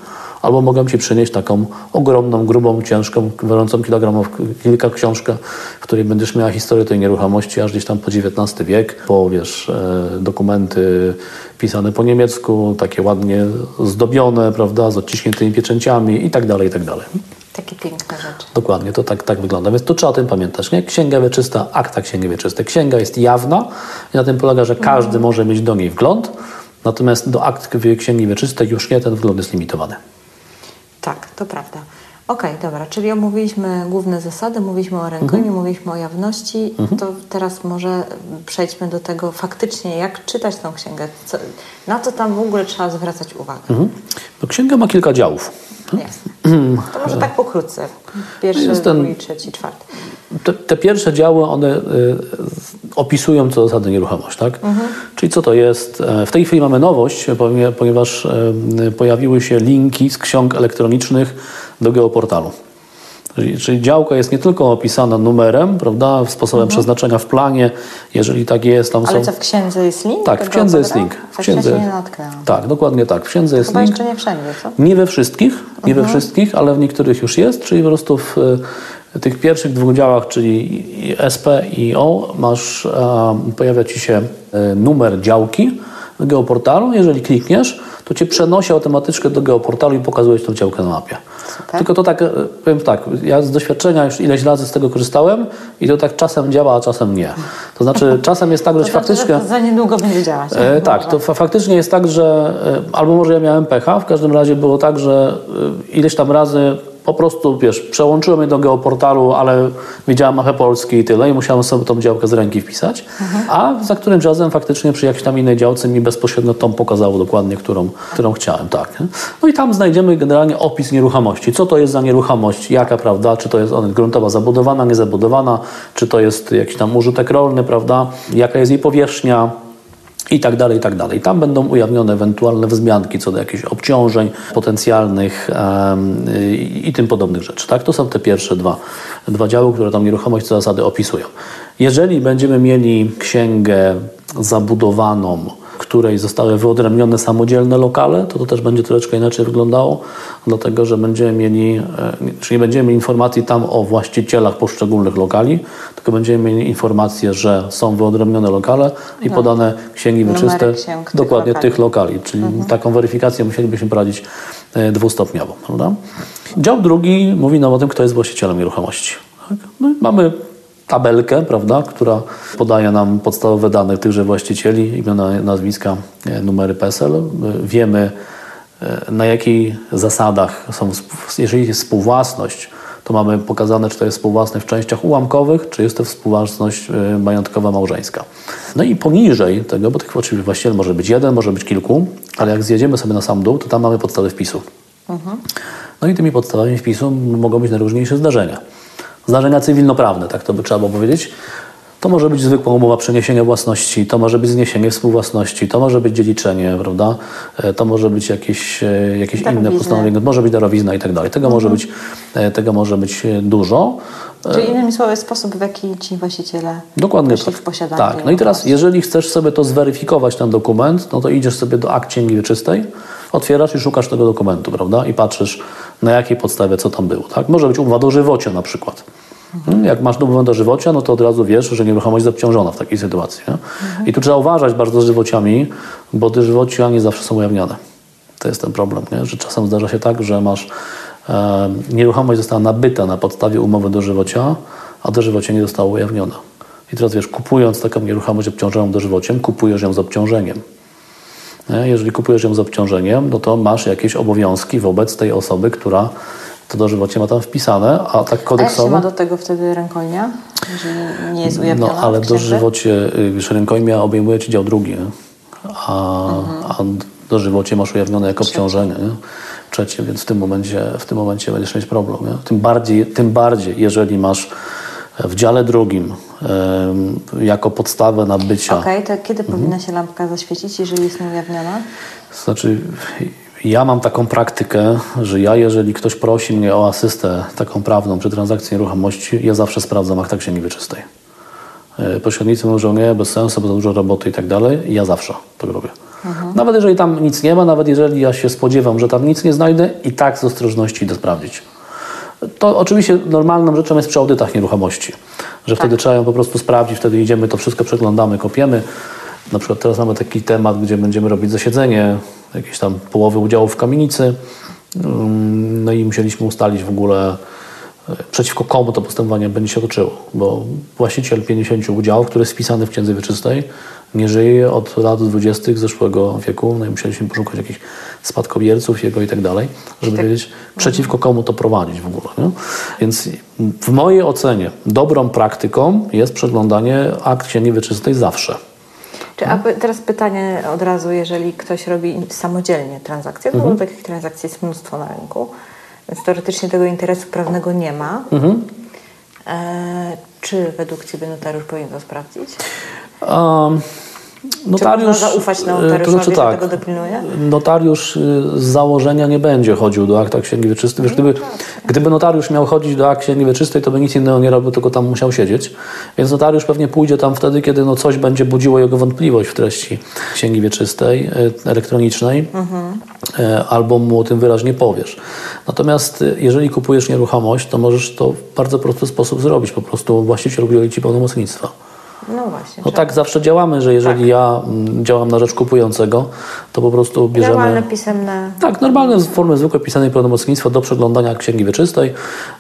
albo mogą Ci przynieść taką ogromną, grubą, ciężką, ważącą kilogramów, kilka książkę, w której będziesz miała historię tej nieruchomości aż gdzieś tam po XIX wiek, po wiesz, e, dokumenty pisane po niemiecku, takie ładnie zdobione, prawda, z odciśniętymi pieczęciami i tak dalej, i tak dalej. Takie piękne rzeczy. Dokładnie, to tak, tak wygląda. Więc to trzeba o tym pamiętać. Nie? Księga wieczysta, akta księgi wieczystej. Księga jest jawna i na tym polega, że każdy Mhm. może mieć do niej wgląd, natomiast do akt księgi wieczystej już nie, ten wgląd jest limitowany. Tak, to prawda. Okej, dobra, czyli omówiliśmy główne zasady, mówiliśmy o rękojmiu, Mhm. mówiliśmy o jawności, to teraz może przejdźmy do tego faktycznie, jak czytać tą księgę, co, na co tam w ogóle trzeba zwracać uwagę. Mhm. No, księga ma kilka działów. Jasne. To może tak pokrótce. Pierwszy, Jest ten- drugi, trzeci, czwarty. Te, te pierwsze działy, one y, opisują co zasady nieruchomość, tak? Czyli co to jest? E, W tej chwili mamy nowość, ponie- ponieważ e, pojawiły się linki z ksiąg elektronicznych do geoportalu. Czyli, czyli działka jest nie tylko opisana numerem, prawda, sposobem przeznaczenia w planie, jeżeli tak jest, tam Ale są... co, w księdze jest link? Tak, w księdze jest link. W księdze... nie natknęłam. Tak, dokładnie tak. W księdze jest Chyba link. jeszcze nie wszędzie, co? Nie we wszystkich, nie we wszystkich, ale w niektórych już jest, czyli po prostu w e, tych pierwszych dwóch działach, czyli SP i O, masz, e, pojawia Ci się e, numer działki w geoportalu. Jeżeli klikniesz, to Cię przenosi automatycznie do geoportalu i pokazuje Ci tą działkę na mapie. Super. Tylko to tak, e, powiem tak, ja z doświadczenia już ileś razy z tego korzystałem i to tak czasem działa, a czasem nie. To znaczy [LAUGHS] czasem jest tak, że To znaczy, faktycznie... że to za niedługo będzie działać. E, tak, to fa faktycznie jest tak, że e, albo może ja miałem pecha, w każdym razie było tak, że e, ileś tam razy po prostu, wiesz, przełączyłem je do geoportalu, ale widziałem mapę Polski i tyle i musiałem sobie tą działkę z ręki wpisać, a za którymś razem faktycznie przy jakiejś tam innej działce mi bezpośrednio tą pokazało dokładnie, którą, którą chciałem, tak. nie? No i tam znajdziemy generalnie opis nieruchomości. Co to jest za nieruchomość, jaka, prawda, czy to jest ona gruntowa zabudowana, niezabudowana, czy to jest jakiś tam użytek rolny, prawda, jaka jest jej powierzchnia, i tak dalej, i tak dalej. Tam będą ujawnione ewentualne wzmianki co do jakichś obciążeń potencjalnych i tym podobnych rzeczy. Tak? To są te pierwsze dwa, dwa działy, które tam nieruchomość co zasady opisują. Jeżeli będziemy mieli księgę zabudowaną, której zostały wyodrębnione samodzielne lokale, to to też będzie troszeczkę inaczej wyglądało, dlatego że będziemy mieli, e, czyli nie będziemy mieli informacji tam o właścicielach poszczególnych lokali, tylko będziemy mieli informację, że są wyodrębnione lokale i podane księgi Numery wieczyste księg tych dokładnie lokali. tych lokali, czyli taką weryfikację musielibyśmy prowadzić e, dwustopniowo. Prawda? Dział drugi mówi nam o tym, kto jest właścicielem nieruchomości. Tak? No mamy tabelkę, prawda, która podaje nam podstawowe dane tychże właścicieli, imiona, nazwiska, e, numery PESEL. E, Wiemy, e, na jakich zasadach są, jeżeli jest współwłasność, to mamy pokazane, czy to jest współwłasność w częściach ułamkowych, czy jest to współwłasność majątkowa małżeńska. No i poniżej tego, bo tych oczywiście właściciel może być jeden, może być kilku, ale jak zjedziemy sobie na sam dół, to tam mamy podstawy wpisu. No i tymi podstawami wpisu mogą być najróżniejsze zdarzenia. Zdarzenia cywilnoprawne, tak to by trzeba było powiedzieć. To może być zwykła umowa przeniesienia własności, to może być zniesienie współwłasności, to może być dziedziczenie, prawda? E, To może być jakieś, e, jakieś inne postanowienie, może być darowizna i tak dalej. Tego, może być, e, tego może być dużo. Czyli innymi słowy sposób, w jaki ci właściciele Dokładnie tak. w posiadanie. Tak, no i teraz jeżeli chcesz sobie to zweryfikować, ten dokument, no to idziesz sobie do akt księgi wieczystej, otwierasz i szukasz tego dokumentu, prawda? I patrzysz na jakiej podstawie, co tam było, tak? Może być umowa do żywocia na przykład. Mm, Jak masz umowę do żywocia, no to od razu wiesz, że nieruchomość jest obciążona w takiej sytuacji. Nie? I tu trzeba uważać bardzo z żywociami, bo te żywocia nie zawsze są ujawnione. To jest ten problem, nie? że czasem zdarza się tak, że masz e, nieruchomość została nabyta na podstawie umowy do żywocia, a dożywocie nie zostało ujawnione. I teraz wiesz, kupując taką nieruchomość obciążoną dożywociem, kupujesz ją z obciążeniem. Nie? Jeżeli kupujesz ją z obciążeniem, no to masz jakieś obowiązki wobec tej osoby, która to dożywocie ma tam wpisane, a tak A kodeksowo... ma do tego wtedy rękojmia, jeżeli nie jest ujawniona No, ale dożywocie, y, wiesz, rękojmia obejmuje ci dział drugi, a, a dożywocie masz ujawnione jako obciążenie. Nie? Trzecie, więc w tym momencie, w tym momencie będziesz mieć problem. Nie? Tym, bardziej, tym bardziej, jeżeli masz w dziale drugim jako podstawę nabycia Okej, to kiedy Mhm. powinna się lampka zaświecić, jeżeli jest nieujawniona? Znaczy, ja mam taką praktykę, że ja, jeżeli ktoś prosi mnie o asystę taką prawną przy transakcji nieruchomości, ja zawsze sprawdzam akta księgi wieczystej. E, Pośrednicy mówią, że nie, bez sensu, bo za dużo roboty i tak dalej. Ja zawsze to robię. Nawet jeżeli tam nic nie ma, nawet jeżeli ja się spodziewam, że tam nic nie znajdę, i tak z ostrożności idę sprawdzić. To oczywiście normalną rzeczą jest przy audytach nieruchomości, że wtedy trzeba ją po prostu sprawdzić, wtedy idziemy, to wszystko przeglądamy, kopiemy. Na przykład teraz mamy taki temat, gdzie będziemy robić zasiedzenie, jakieś tam połowy udziałów w kamienicy Mm, no i musieliśmy ustalić w ogóle, e, przeciwko komu to postępowanie będzie się toczyło, bo właściciel 50 udziałów, który jest wpisany w księdze wieczystej, nie żyje od lat 20. zeszłego wieku, no i musieliśmy poszukać jakichś spadkobierców jego i tak dalej, żeby Tak. wiedzieć, przeciwko komu to prowadzić w ogóle. Nie? Więc w mojej ocenie dobrą praktyką jest przeglądanie akt księgi wieczystej zawsze. Czy, a teraz pytanie od razu, jeżeli ktoś robi samodzielnie transakcje, no bo takich transakcji jest mnóstwo na rynku, więc teoretycznie tego interesu prawnego nie ma. E, czy według Ciebie notariusz powinien to sprawdzić? Um, notariusz, Czy można zaufać e, notariuszowi, to znaczy tak, tego dopilnuje? Notariusz y, z założenia nie będzie chodził do akta księgi wieczystej. Wiesz, gdyby, gdyby notariusz miał chodzić do akt księgi wieczystej, to by nic innego nie robił, tylko tam musiał siedzieć. Więc notariusz pewnie pójdzie tam wtedy, kiedy no coś będzie budziło jego wątpliwość w treści księgi wieczystej, y, elektronicznej, y, albo mu o tym wyraźnie powiesz. Natomiast jeżeli kupujesz nieruchomość, to możesz to w bardzo prosty sposób zrobić. Po prostu właściciel udzieli ci pełnomocnictwa. No właśnie. No tak zawsze działamy, że jeżeli ja mm, działam na rzecz kupującego, to po prostu bierzemy... Normalne, pisemne. Tak, normalne w formie zwykłej pisanej pełnomocnictwo do przeglądania księgi wieczystej.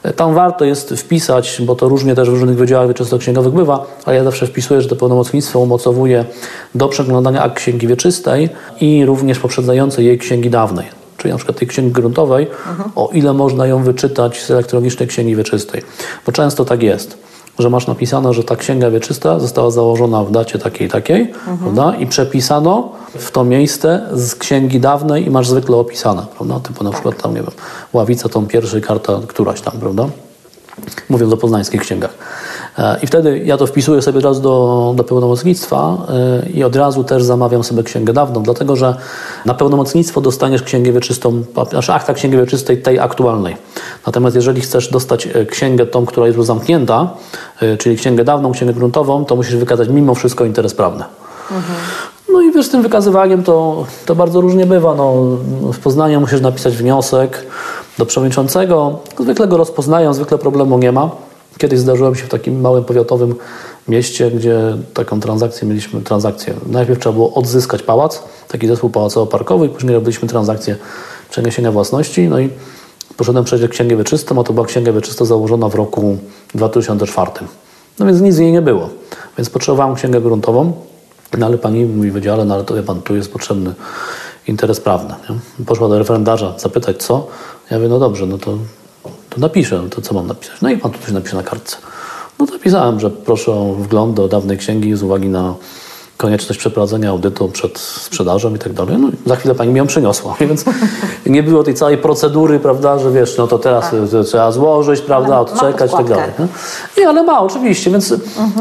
E, Tam warto jest wpisać, bo to różnie też w różnych wydziałach wieczystoksięgowych bywa, ale ja zawsze wpisuję, że to pełnomocnictwo umocowuje do przeglądania akt księgi wieczystej i również poprzedzającej jej księgi dawnej. Czyli na przykład tej księgi gruntowej, o ile można ją wyczytać z elektronicznej księgi wieczystej. Bo często tak jest że masz napisane, że ta księga wieczysta została założona w dacie takiej takiej, prawda? I przepisano w to miejsce z księgi dawnej i masz zwykle opisane, prawda? Typu na przykład tam, nie wiem, ławica tą pierwszy, karta któraś tam, prawda? Mówiąc o poznańskich księgach. E, I wtedy ja to wpisuję sobie od razu do, do pełnomocnictwa e, i od razu też zamawiam sobie księgę dawną, dlatego że na pełnomocnictwo dostaniesz księgę wieczystą, znaczy akta księgi wieczystej tej aktualnej. Natomiast jeżeli chcesz dostać e, księgę tą, która jest już zamknięta, czyli księgę dawną, księgę gruntową, to musisz wykazać mimo wszystko interes prawny. No i wiesz, z tym wykazywaniem to, to bardzo różnie bywa. No, w Poznaniu musisz napisać wniosek do przewodniczącego. Zwykle go rozpoznają, zwykle problemu nie ma. Kiedyś zdarzyło mi się w takim małym powiatowym mieście, gdzie taką transakcję mieliśmy, transakcję. Najpierw trzeba było odzyskać pałac, taki zespół pałacowo-parkowy później robiliśmy transakcję przeniesienia własności. No i poszedłem przejrzeć księgę wieczystą, a to była księga wieczysta założona w roku 2004. No więc nic z niej nie było. Więc potrzebowałem księgę gruntową, no ale pani mówi wydziale, no ale to wie pan, tu jest potrzebny interes prawny. Nie? Poszła do referendarza zapytać co. Ja mówię, no dobrze, no to, to napiszę, to co mam napisać? No i pan tu coś napisze na kartce. No to napisałem, że proszę o wgląd do dawnej księgi z uwagi na konieczność przeprowadzenia audytu przed sprzedażą i tak dalej. No za chwilę pani mi ją przyniosła, [LAUGHS] więc nie było tej całej procedury, prawda, że wiesz, no to teraz y, trzeba złożyć, prawda, Ale odczekać i tak dalej. Nie? Nie, ale ma, oczywiście, więc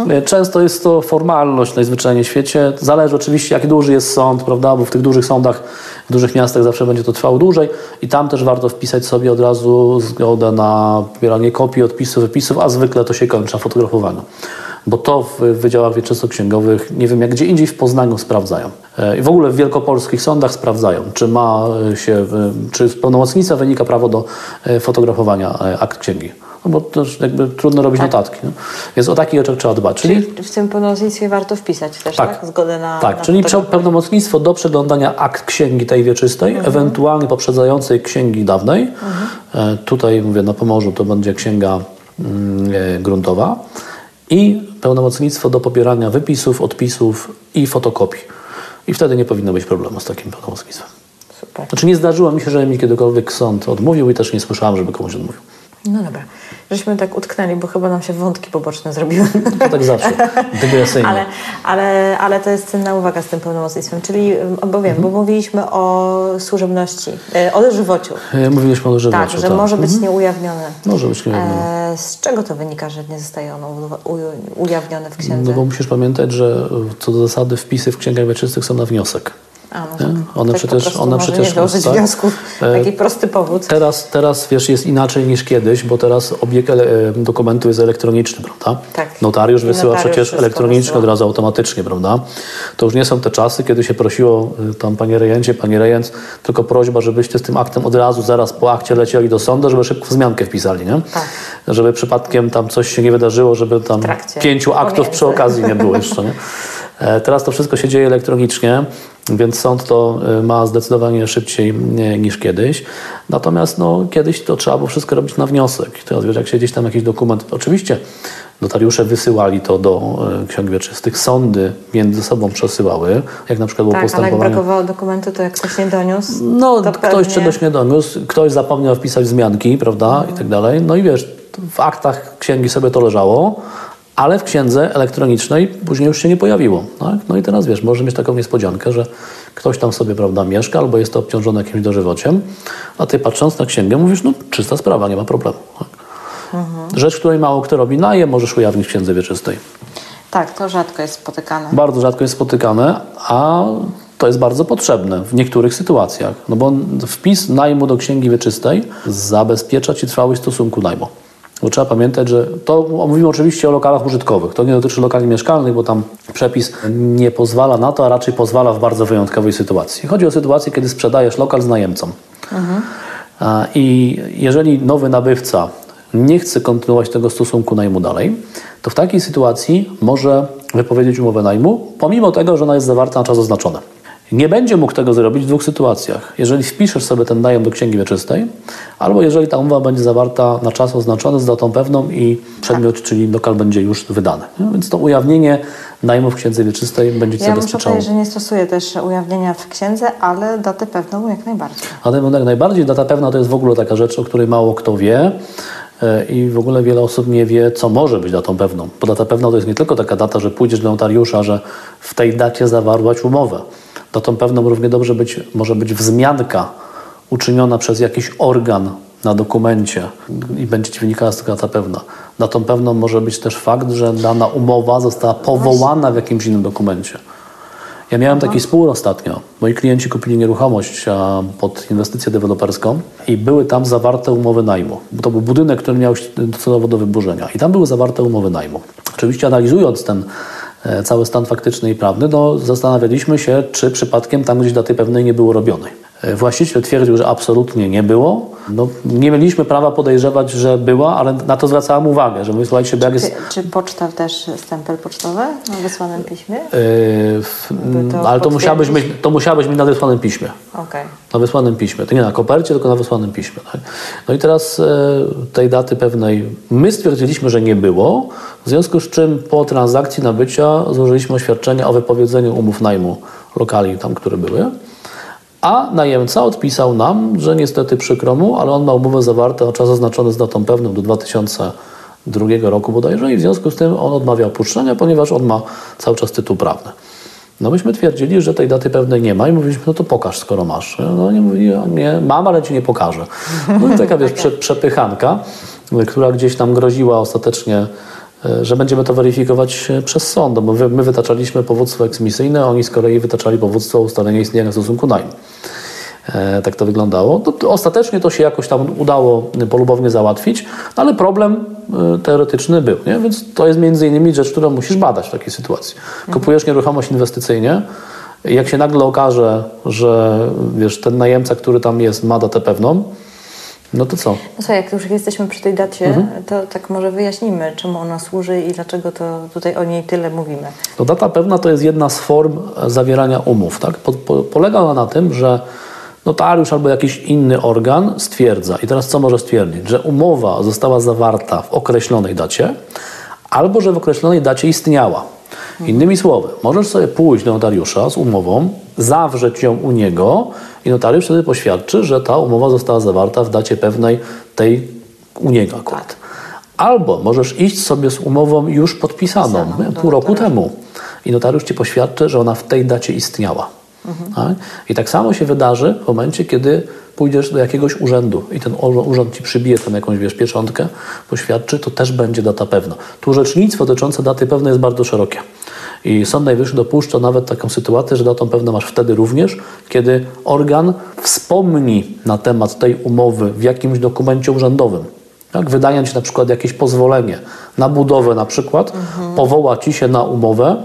e, często jest to formalność najzwyczajniej w świecie. Zależy oczywiście, jak duży jest sąd, prawda, bo w tych dużych sądach, w dużych miastach zawsze będzie to trwało dłużej i tam też warto wpisać sobie od razu zgodę na pobieranie kopii, odpisów, wypisów, a zwykle to się kończy na fotografowaniu. Bo to w wydziałach wieczystoksięgowych, nie wiem jak gdzie indziej w Poznaniu sprawdzają. E, I w ogóle w wielkopolskich sądach sprawdzają, czy ma e, się, czy z pełnomocnictwa wynika prawo do e, fotografowania akt księgi. No bo też jakby trudno robić notatki. No. Więc o takich rzeczach trzeba dbać. Czyli, Czyli w tym pełnomocnictwie warto wpisać też, tak? Tak. Zgodę na. tak, na czyli pełnomocnictwo do przeglądania akt księgi tej wieczystej, ewentualnie poprzedzającej księgi dawnej. E, tutaj mówię, na Pomorzu to będzie księga mm, gruntowa i pełnomocnictwo do pobierania wypisów, odpisów i fotokopii. I wtedy nie powinno być problemu z takim pełnomocnictwem. Super. Znaczy nie zdarzyło mi się, że mi kiedykolwiek sąd odmówił i też nie słyszałam, żeby komuś odmówił. No dobra. Żeśmy tak utknęli, bo chyba nam się wątki poboczne zrobiły. To tak zawsze, dygresyjnie. Ale, ale, ale to jest cenna uwaga z tym pełnomocnictwem. Czyli, bo wiem, Mhm. bo mówiliśmy o służebności, e, o dożywociu. E, Mówiliśmy o Tak, żywociu. że może być nieujawnione. Może być nieujawnione. E, z czego to wynika, że nie zostaje ono ujawnione w księdze? No bo musisz pamiętać, że co do zasady wpisy w księgach wieczystych są na wniosek. A, no Nie? tak. One po przecież- one może przecież- nie tak. wniosków. E, Taki prosty powód. Teraz, teraz wiesz, jest inaczej niż kiedyś, bo teraz obieg e, dokumentu jest elektroniczny, prawda? Tak. Notariusz wysyła notariusz przecież elektronicznie od razu automatycznie, prawda? To już nie są te czasy, kiedy się prosiło y, tam panie rejencie, panie rejent, tylko prośba, żebyście z tym aktem od razu, zaraz po akcie lecieli do sądu, żeby szybko wzmiankę wpisali, nie? Tak. Żeby przypadkiem tam coś się nie wydarzyło, żeby tam pięciu aktów przy okazji nie było jeszcze, nie? [LAUGHS] E, teraz to wszystko się dzieje elektronicznie, więc sąd to e, ma zdecydowanie szybciej e, niż kiedyś. Natomiast no, kiedyś to trzeba było wszystko robić na wniosek. Teraz wiesz, jak się gdzieś tam jakiś dokument... Oczywiście notariusze wysyłali to do ksiąg wieczystych, sądy między sobą przesyłały, jak na przykład było tak, postępowanie... ale jak brakowało dokumentu, to jak ktoś nie doniósł, No, to ktoś pewnie... czegoś nie doniósł, ktoś zapomniał wpisać wzmianki, prawda, Mhm. i tak dalej. No i wiesz, w aktach księgi sobie to leżało, ale w księdze elektronicznej później już się nie pojawiło. Tak? No i teraz wiesz, może mieć taką niespodziankę, że ktoś tam sobie prawda, mieszka albo jest to obciążone jakimś dożywociem, a ty patrząc na księgę mówisz, no czysta sprawa, nie ma problemu. Tak? Mhm. Rzecz, której mało kto robi, najem możesz ujawnić w księdze wieczystej. Tak, to rzadko jest spotykane. Bardzo rzadko jest spotykane, a to jest bardzo potrzebne w niektórych sytuacjach. No bo wpis najmu do księgi wieczystej zabezpiecza ci trwałość stosunku najmu. Bo trzeba pamiętać, że to mówimy oczywiście o lokalach użytkowych. To nie dotyczy lokali mieszkalnych, bo tam przepis nie pozwala na to, a raczej pozwala w bardzo wyjątkowej sytuacji. Chodzi o sytuację, kiedy sprzedajesz lokal z najemcą. A, I jeżeli nowy nabywca nie chce kontynuować tego stosunku najmu dalej, to w takiej sytuacji może wypowiedzieć umowę najmu, pomimo tego, że ona jest zawarta na czas oznaczony. Nie będzie mógł tego zrobić w dwóch sytuacjach. Jeżeli wpiszesz sobie ten najem do księgi wieczystej, albo jeżeli ta umowa będzie zawarta na czas oznaczony z datą pewną i przedmiot, czyli lokal będzie już wydany. No, więc to ujawnienie najmu w księdze wieczystej będzie ci Ja zabezpieczało. powiedzieć, że nie stosuję też ujawnienia w księdze, ale datę pewną jak najbardziej. Ale jak najbardziej data pewna to jest w ogóle taka rzecz, o której mało kto wie e, i w ogóle wiele osób nie wie, co może być datą pewną. Bo data pewna to jest nie tylko taka data, że pójdziesz do notariusza, że w tej dacie zawarłaś umowę. Datą pewną równie dobrze być, może być wzmianka uczyniona przez jakiś organ na dokumencie i będzie ci wynikała z tego data pewna. Datą pewną może być też fakt, że dana umowa została powołana w jakimś innym dokumencie. Ja miałem taki spór ostatnio. Moi klienci kupili nieruchomość pod inwestycję deweloperską i były tam zawarte umowy najmu. To był budynek, który miał docelowo do wyburzenia i tam były zawarte umowy najmu. Oczywiście analizując ten cały stan faktyczny i prawny, no, zastanawialiśmy się, czy przypadkiem tam gdzieś daty pewnej nie było robionej. E, Właściciel twierdził, że absolutnie nie było. No, nie mieliśmy prawa podejrzewać, że była, ale na to zwracałem uwagę, że my słuchajcie, jak jest... Czy, czy poczta też stempel pocztowy na wysłanym piśmie? Yy, w, to ale to musiałabyś, mieć, to musiałabyś mieć na wysłanym piśmie. Okej. Na wysłanym piśmie. To nie na kopercie, tylko na wysłanym piśmie. Tak? No i teraz e, tej daty pewnej my stwierdziliśmy, że nie było, w związku z czym po transakcji nabycia złożyliśmy oświadczenie o wypowiedzeniu umów najmu lokali tam, które były. A najemca odpisał nam, że niestety przykro mu, ale on ma umowę zawartą na czas oznaczony z datą pewną do 2002 roku bodajże i w związku z tym on odmawia opuszczenia, ponieważ on ma cały czas tytuł prawny. No myśmy twierdzili, że tej daty pewnej nie ma i mówiliśmy, no to pokaż, skoro masz. No nie mówi, nie, mam, ale ci nie pokażę. No i taka, wiesz, [LAUGHS] prze, przepychanka, która gdzieś tam groziła ostatecznie, że będziemy to weryfikować y, przez sąd, bo my, my wytaczaliśmy powództwo eksmisyjne, oni z kolei wytaczali powództwo o ustalenie istnienia stosunku najmu. E, tak to wyglądało. To ostatecznie to się jakoś tam udało polubownie załatwić, no ale problem e, teoretyczny był. Nie? Więc to jest między innymi rzecz, którą musisz badać w takiej sytuacji. Kupujesz nieruchomość inwestycyjnie, jak się nagle okaże, że wiesz, ten najemca, który tam jest, ma datę pewną, no to co? No słuchaj, jak już jesteśmy przy tej dacie, Mhm. to tak może wyjaśnimy, czemu ona służy i dlaczego to tutaj o niej tyle mówimy. No data pewna to jest jedna z form zawierania umów. Tak? Po, po, polega ona na tym, że notariusz albo jakiś inny organ stwierdza, i teraz co może stwierdzić, że umowa została zawarta w określonej dacie, albo że w określonej dacie istniała. Innymi słowy, możesz sobie pójść do notariusza z umową, zawrzeć ją u niego i notariusz wtedy poświadczy, że ta umowa została zawarta w dacie pewnej tej u niego akurat. Albo możesz iść sobie z umową już podpisaną pół roku notariusza. temu i notariusz ci poświadczy, że ona w tej dacie istniała. Tak? I tak samo się wydarzy w momencie, kiedy pójdziesz do jakiegoś urzędu i ten ur- urząd ci przybije tam jakąś wiesz, pieczątkę, poświadczy, to też będzie data pewna. Tu orzecznictwo dotyczące daty pewnej jest bardzo szerokie. I Sąd Najwyższy dopuszcza nawet taką sytuację, że datą pewną masz wtedy również, kiedy organ wspomni na temat tej umowy w jakimś dokumencie urzędowym. Tak, wydając na przykład jakieś pozwolenie na budowę na przykład, powoła ci się na umowę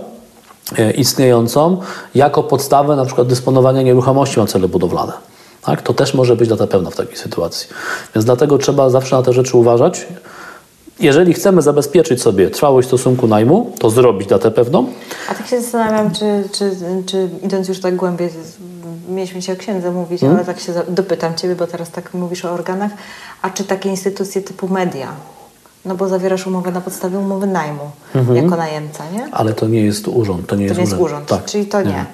istniejącą jako podstawę na przykład dysponowania nieruchomości na cele budowlane. Tak? To też może być data pewna w takiej sytuacji. Więc dlatego trzeba zawsze na te rzeczy uważać. jeżeli chcemy zabezpieczyć sobie trwałość stosunku najmu, to zrobić datę pewną. A tak się zastanawiam, czy, czy, czy idąc już tak głębiej, mieliśmy się o księdze mówić, hmm? ale tak się dopytam Ciebie, bo teraz tak mówisz o organach, a czy takie instytucje typu media, no bo zawierasz umowę na podstawie umowy najmu mhm. jako najemca, nie? Ale to nie jest urząd, to nie to jest, nie urząd. Tak. Czyli to nie. nie.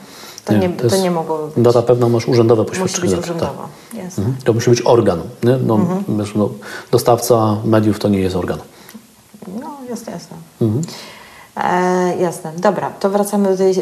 To, nie, to, to nie mogło być. Data pewna masz urzędowe poświadczenie. Musi być urzędowo, tak. mhm. To musi być organ. Nie? No, mhm. wiesz, no, dostawca mediów to nie jest organ. No, jasne, jasne. Mhm. E, jasne. Dobra, to wracamy do tej,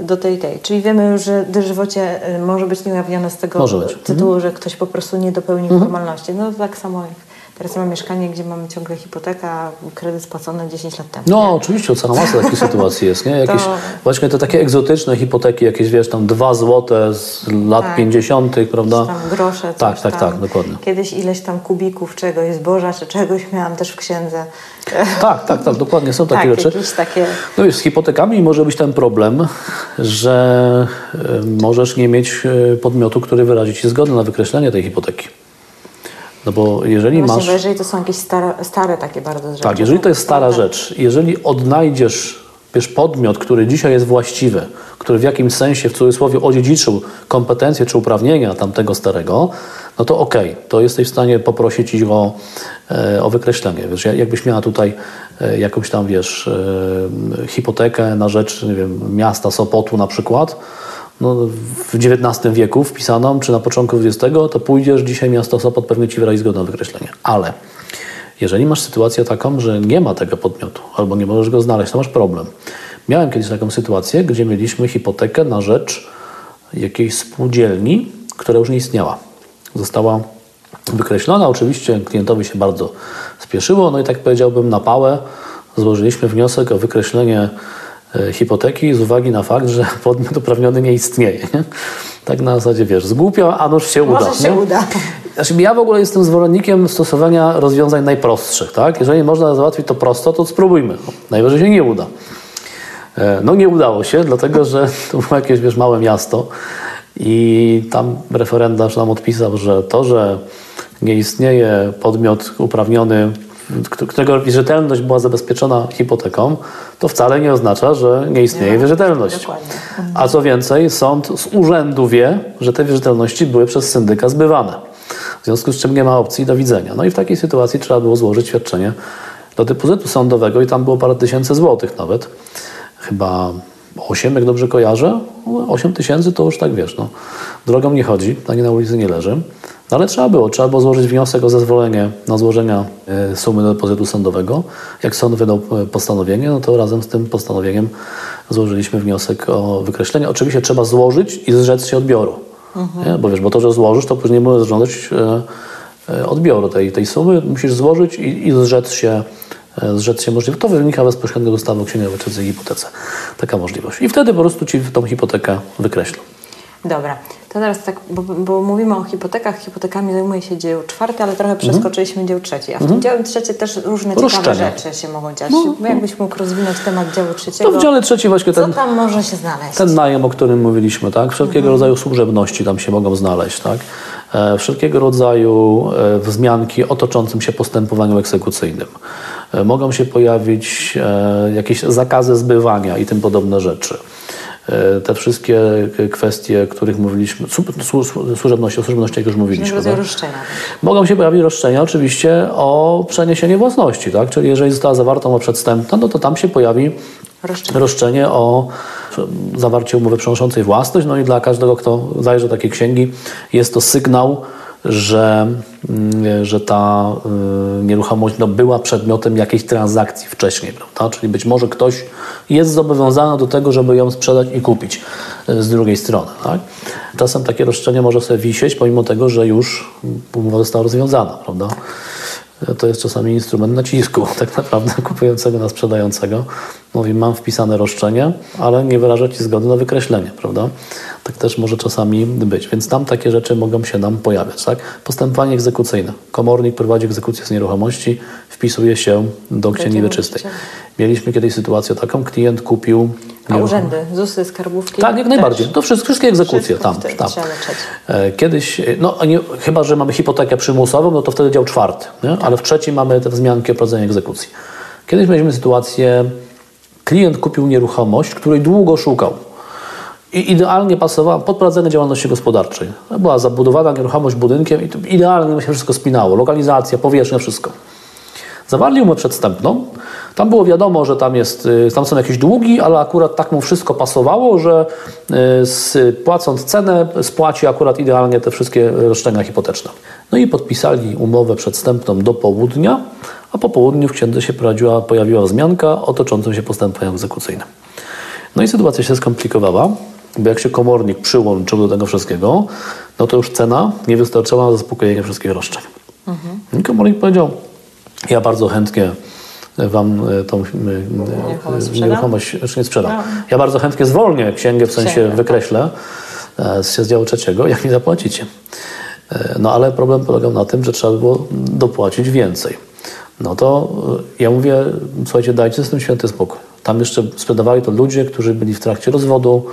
do tej, tej. Czyli wiemy już, że dożywocie e, może być nieujawnione z tego tytułu, mhm. że ktoś po prostu nie dopełnił mhm. formalności. No tak samo jak Teraz mam mieszkanie, gdzie mamy ciągle hipotekę, kredyt spłacony 10 lat temu. No nie? oczywiście, cała masa takich [LAUGHS] sytuacji jest. Nie? Jakieś, to... Właśnie te takie egzotyczne hipoteki, jakieś wiesz, tam 2 złote z lat tak. 50., prawda? Tam grosze. Tak, tak, tam. tak, dokładnie. Kiedyś ileś tam kubików czegoś, zboża czy czegoś miałam też w księdze. [LAUGHS] Tak, tak, tak, dokładnie, są takie tak, rzeczy. Takie... No i z hipotekami może być ten problem, że możesz nie mieć e, podmiotu, który wyrazi Ci zgodę na wykreślenie tej hipoteki. No bo jeżeli właśnie, masz... Bo jeżeli to są jakieś stare, stare takie bardzo rzeczy. Tak, jeżeli to jest stara rzecz, jeżeli odnajdziesz wiesz, podmiot, który dzisiaj jest właściwy, który w jakimś sensie w cudzysłowie odziedziczył kompetencje czy uprawnienia tamtego starego, no to okej, okay, to jesteś w stanie poprosić ich o, e, o wykreślenie. Wiesz, jakbyś miała tutaj e, jakąś tam, wiesz, e, hipotekę na rzecz, nie wiem, miasta Sopotu na przykład, no, w XIX wieku wpisaną, czy na początku XX, to pójdziesz, dzisiaj miasto Sopot pewnie Ci wyrazi zgodę na wykreślenie. Ale jeżeli masz sytuację taką, że nie ma tego podmiotu, albo nie możesz go znaleźć, to masz problem. Miałem kiedyś taką sytuację, gdzie mieliśmy hipotekę na rzecz jakiejś spółdzielni, która już nie istniała. Została wykreślona. Oczywiście klientowi się bardzo spieszyło, no i tak powiedziałbym na pałę złożyliśmy wniosek o wykreślenie hipoteki z uwagi na fakt, że [LAUGHS] podmiot uprawniony nie istnieje. Nie? Tak na zasadzie, wiesz, zgłupio, a nuż się Może uda. się nie? uda. Znaczy, ja w ogóle jestem zwolennikiem stosowania rozwiązań najprostszych. Tak? Jeżeli można załatwić to prosto, to spróbujmy. Najwyżej się nie uda. E, no nie udało się, dlatego że to było jakieś wiesz, małe miasto i tam referendarz nam odpisał, że to, że nie istnieje podmiot uprawniony którego wierzytelność była zabezpieczona hipoteką, to wcale nie oznacza, że nie istnieje nie, wierzytelność. A co więcej, sąd z urzędu wie, że te wierzytelności były przez syndyka zbywane. W związku z czym nie ma opcji do widzenia. No i w takiej sytuacji trzeba było złożyć świadczenie do depozytu sądowego i tam było parę tysięcy złotych nawet. Chyba 8, jak dobrze kojarzę. 8 tysięcy to już tak wiesz, no. Drogą nie chodzi, ani na ulicy nie leży. No ale trzeba było, trzeba było złożyć wniosek o zezwolenie na złożenie e, sumy do depozytu sądowego. Jak sąd wydał e, postanowienie, no to razem z tym postanowieniem złożyliśmy wniosek o wykreślenie. Oczywiście trzeba złożyć i zrzec się odbioru. Mhm. Bo wiesz, bo to, że złożysz, to później możesz żądać e, odbioru tej, tej sumy. Musisz złożyć i, i zrzec się zrzec się możliwe. To wynika bezpośrednio z ustawy o księgowej i hipotece. Taka możliwość. I wtedy po prostu Ci tą hipotekę wykreślą. Dobra, to teraz tak, bo, bo, mówimy o hipotekach, hipotekami zajmuje się dział czwarty, ale trochę mhm. przeskoczyliśmy dział trzeci. A w tym dziale trzecim też różne ciekawe rzeczy się mogą dziać. No, no. Jakbyś mógł rozwinąć temat działu trzeciego? No w dziale trzecim właśnie ten... Co tam może się znaleźć? Ten najem, o którym mówiliśmy, tak? Wszelkiego mhm. rodzaju służebności tam się mogą znaleźć, tak? E, wszelkiego rodzaju e, wzmianki o toczącym się postępowaniu egzekucyjnym. E, mogą się pojawić e, jakieś zakazy zbywania i tym podobne rzeczy. E, te wszystkie kwestie, o których mówiliśmy, służebności, o służebności jak już mówiliśmy. Tak? roszczenia. Mogą się pojawić roszczenia oczywiście o przeniesienie własności, tak? czyli jeżeli została zawarta umowa przedstępna, no to tam się pojawi roszczenie, roszczenie o zawarcie umowy przenoszącej własność, no i dla każdego, kto zajrzy do takiej księgi, jest to sygnał, że, mm, że ta y, nieruchomość no, była przedmiotem jakiejś transakcji wcześniej, prawda? Czyli być może ktoś jest zobowiązany do tego, żeby ją sprzedać i kupić y, z drugiej strony. Tak? Czasem takie roszczenie może sobie wisieć, pomimo tego, że już umowa została rozwiązana, prawda? To jest czasami instrument nacisku [LAUGHS] tak naprawdę kupującego na sprzedającego. Mówi, mam wpisane roszczenie, ale nie wyraża Ci zgody na wykreślenie, prawda? Tak też może czasami być, więc tam takie rzeczy mogą się nam pojawiać, tak? Postępowanie egzekucyjne. Komornik prowadzi egzekucję z nieruchomości, wpisuje się do księgi wieczystej. Mieliśmy kiedyś sytuację taką, klient kupił A urzędy, ZUSy, skarbówki? Tak, jak najbardziej. To wszystkie, wszystkie egzekucje Wszystko tam. tam. E, Kiedyś, e, no nie, chyba, że mamy hipotekę przymusową, no to wtedy dział czwarty, nie? ale w trzecim mamy te wzmianki o prowadzeniu egzekucji. Kiedyś mieliśmy sytuację, klient kupił nieruchomość, której długo szukał i idealnie pasowała pod prowadzenie działalności gospodarczej. Była zabudowana nieruchomość budynkiem i to idealnie się wszystko spinało, lokalizacja, powierzchnia, wszystko. Zawarli umowę przedstępną. Tam było wiadomo, że tam, jest, y, tam są jakieś długi, ale akurat tak mu wszystko pasowało, że y, płacąc cenę spłaci akurat idealnie te wszystkie roszczenia hipoteczne. No i podpisali umowę przedstępną do południa, a po południu w księdze się pojawiła, pojawiła wzmianka o toczącym się postępowaniu egzekucyjnym. No i sytuacja się skomplikowała, bo jak się komornik przyłączył do tego wszystkiego, no to już cena nie wystarczała na zaspokojenie wszystkich roszczeń. I komornik powiedział, ja bardzo chętnie Wam e, tą e, Nieruchomość e, nie sprzedam. No. Ja bardzo chętnie zwolnię księgę, w sensie Księgę, tak. wykreślę e, z działu trzeciego, jak mi zapłacicie. No ale problem polegał na tym, że trzeba było dopłacić więcej. No to ja mówię, słuchajcie, dajcie z tym święty spokój. Tam jeszcze sprzedawali to ludzie, którzy byli w trakcie rozwodu.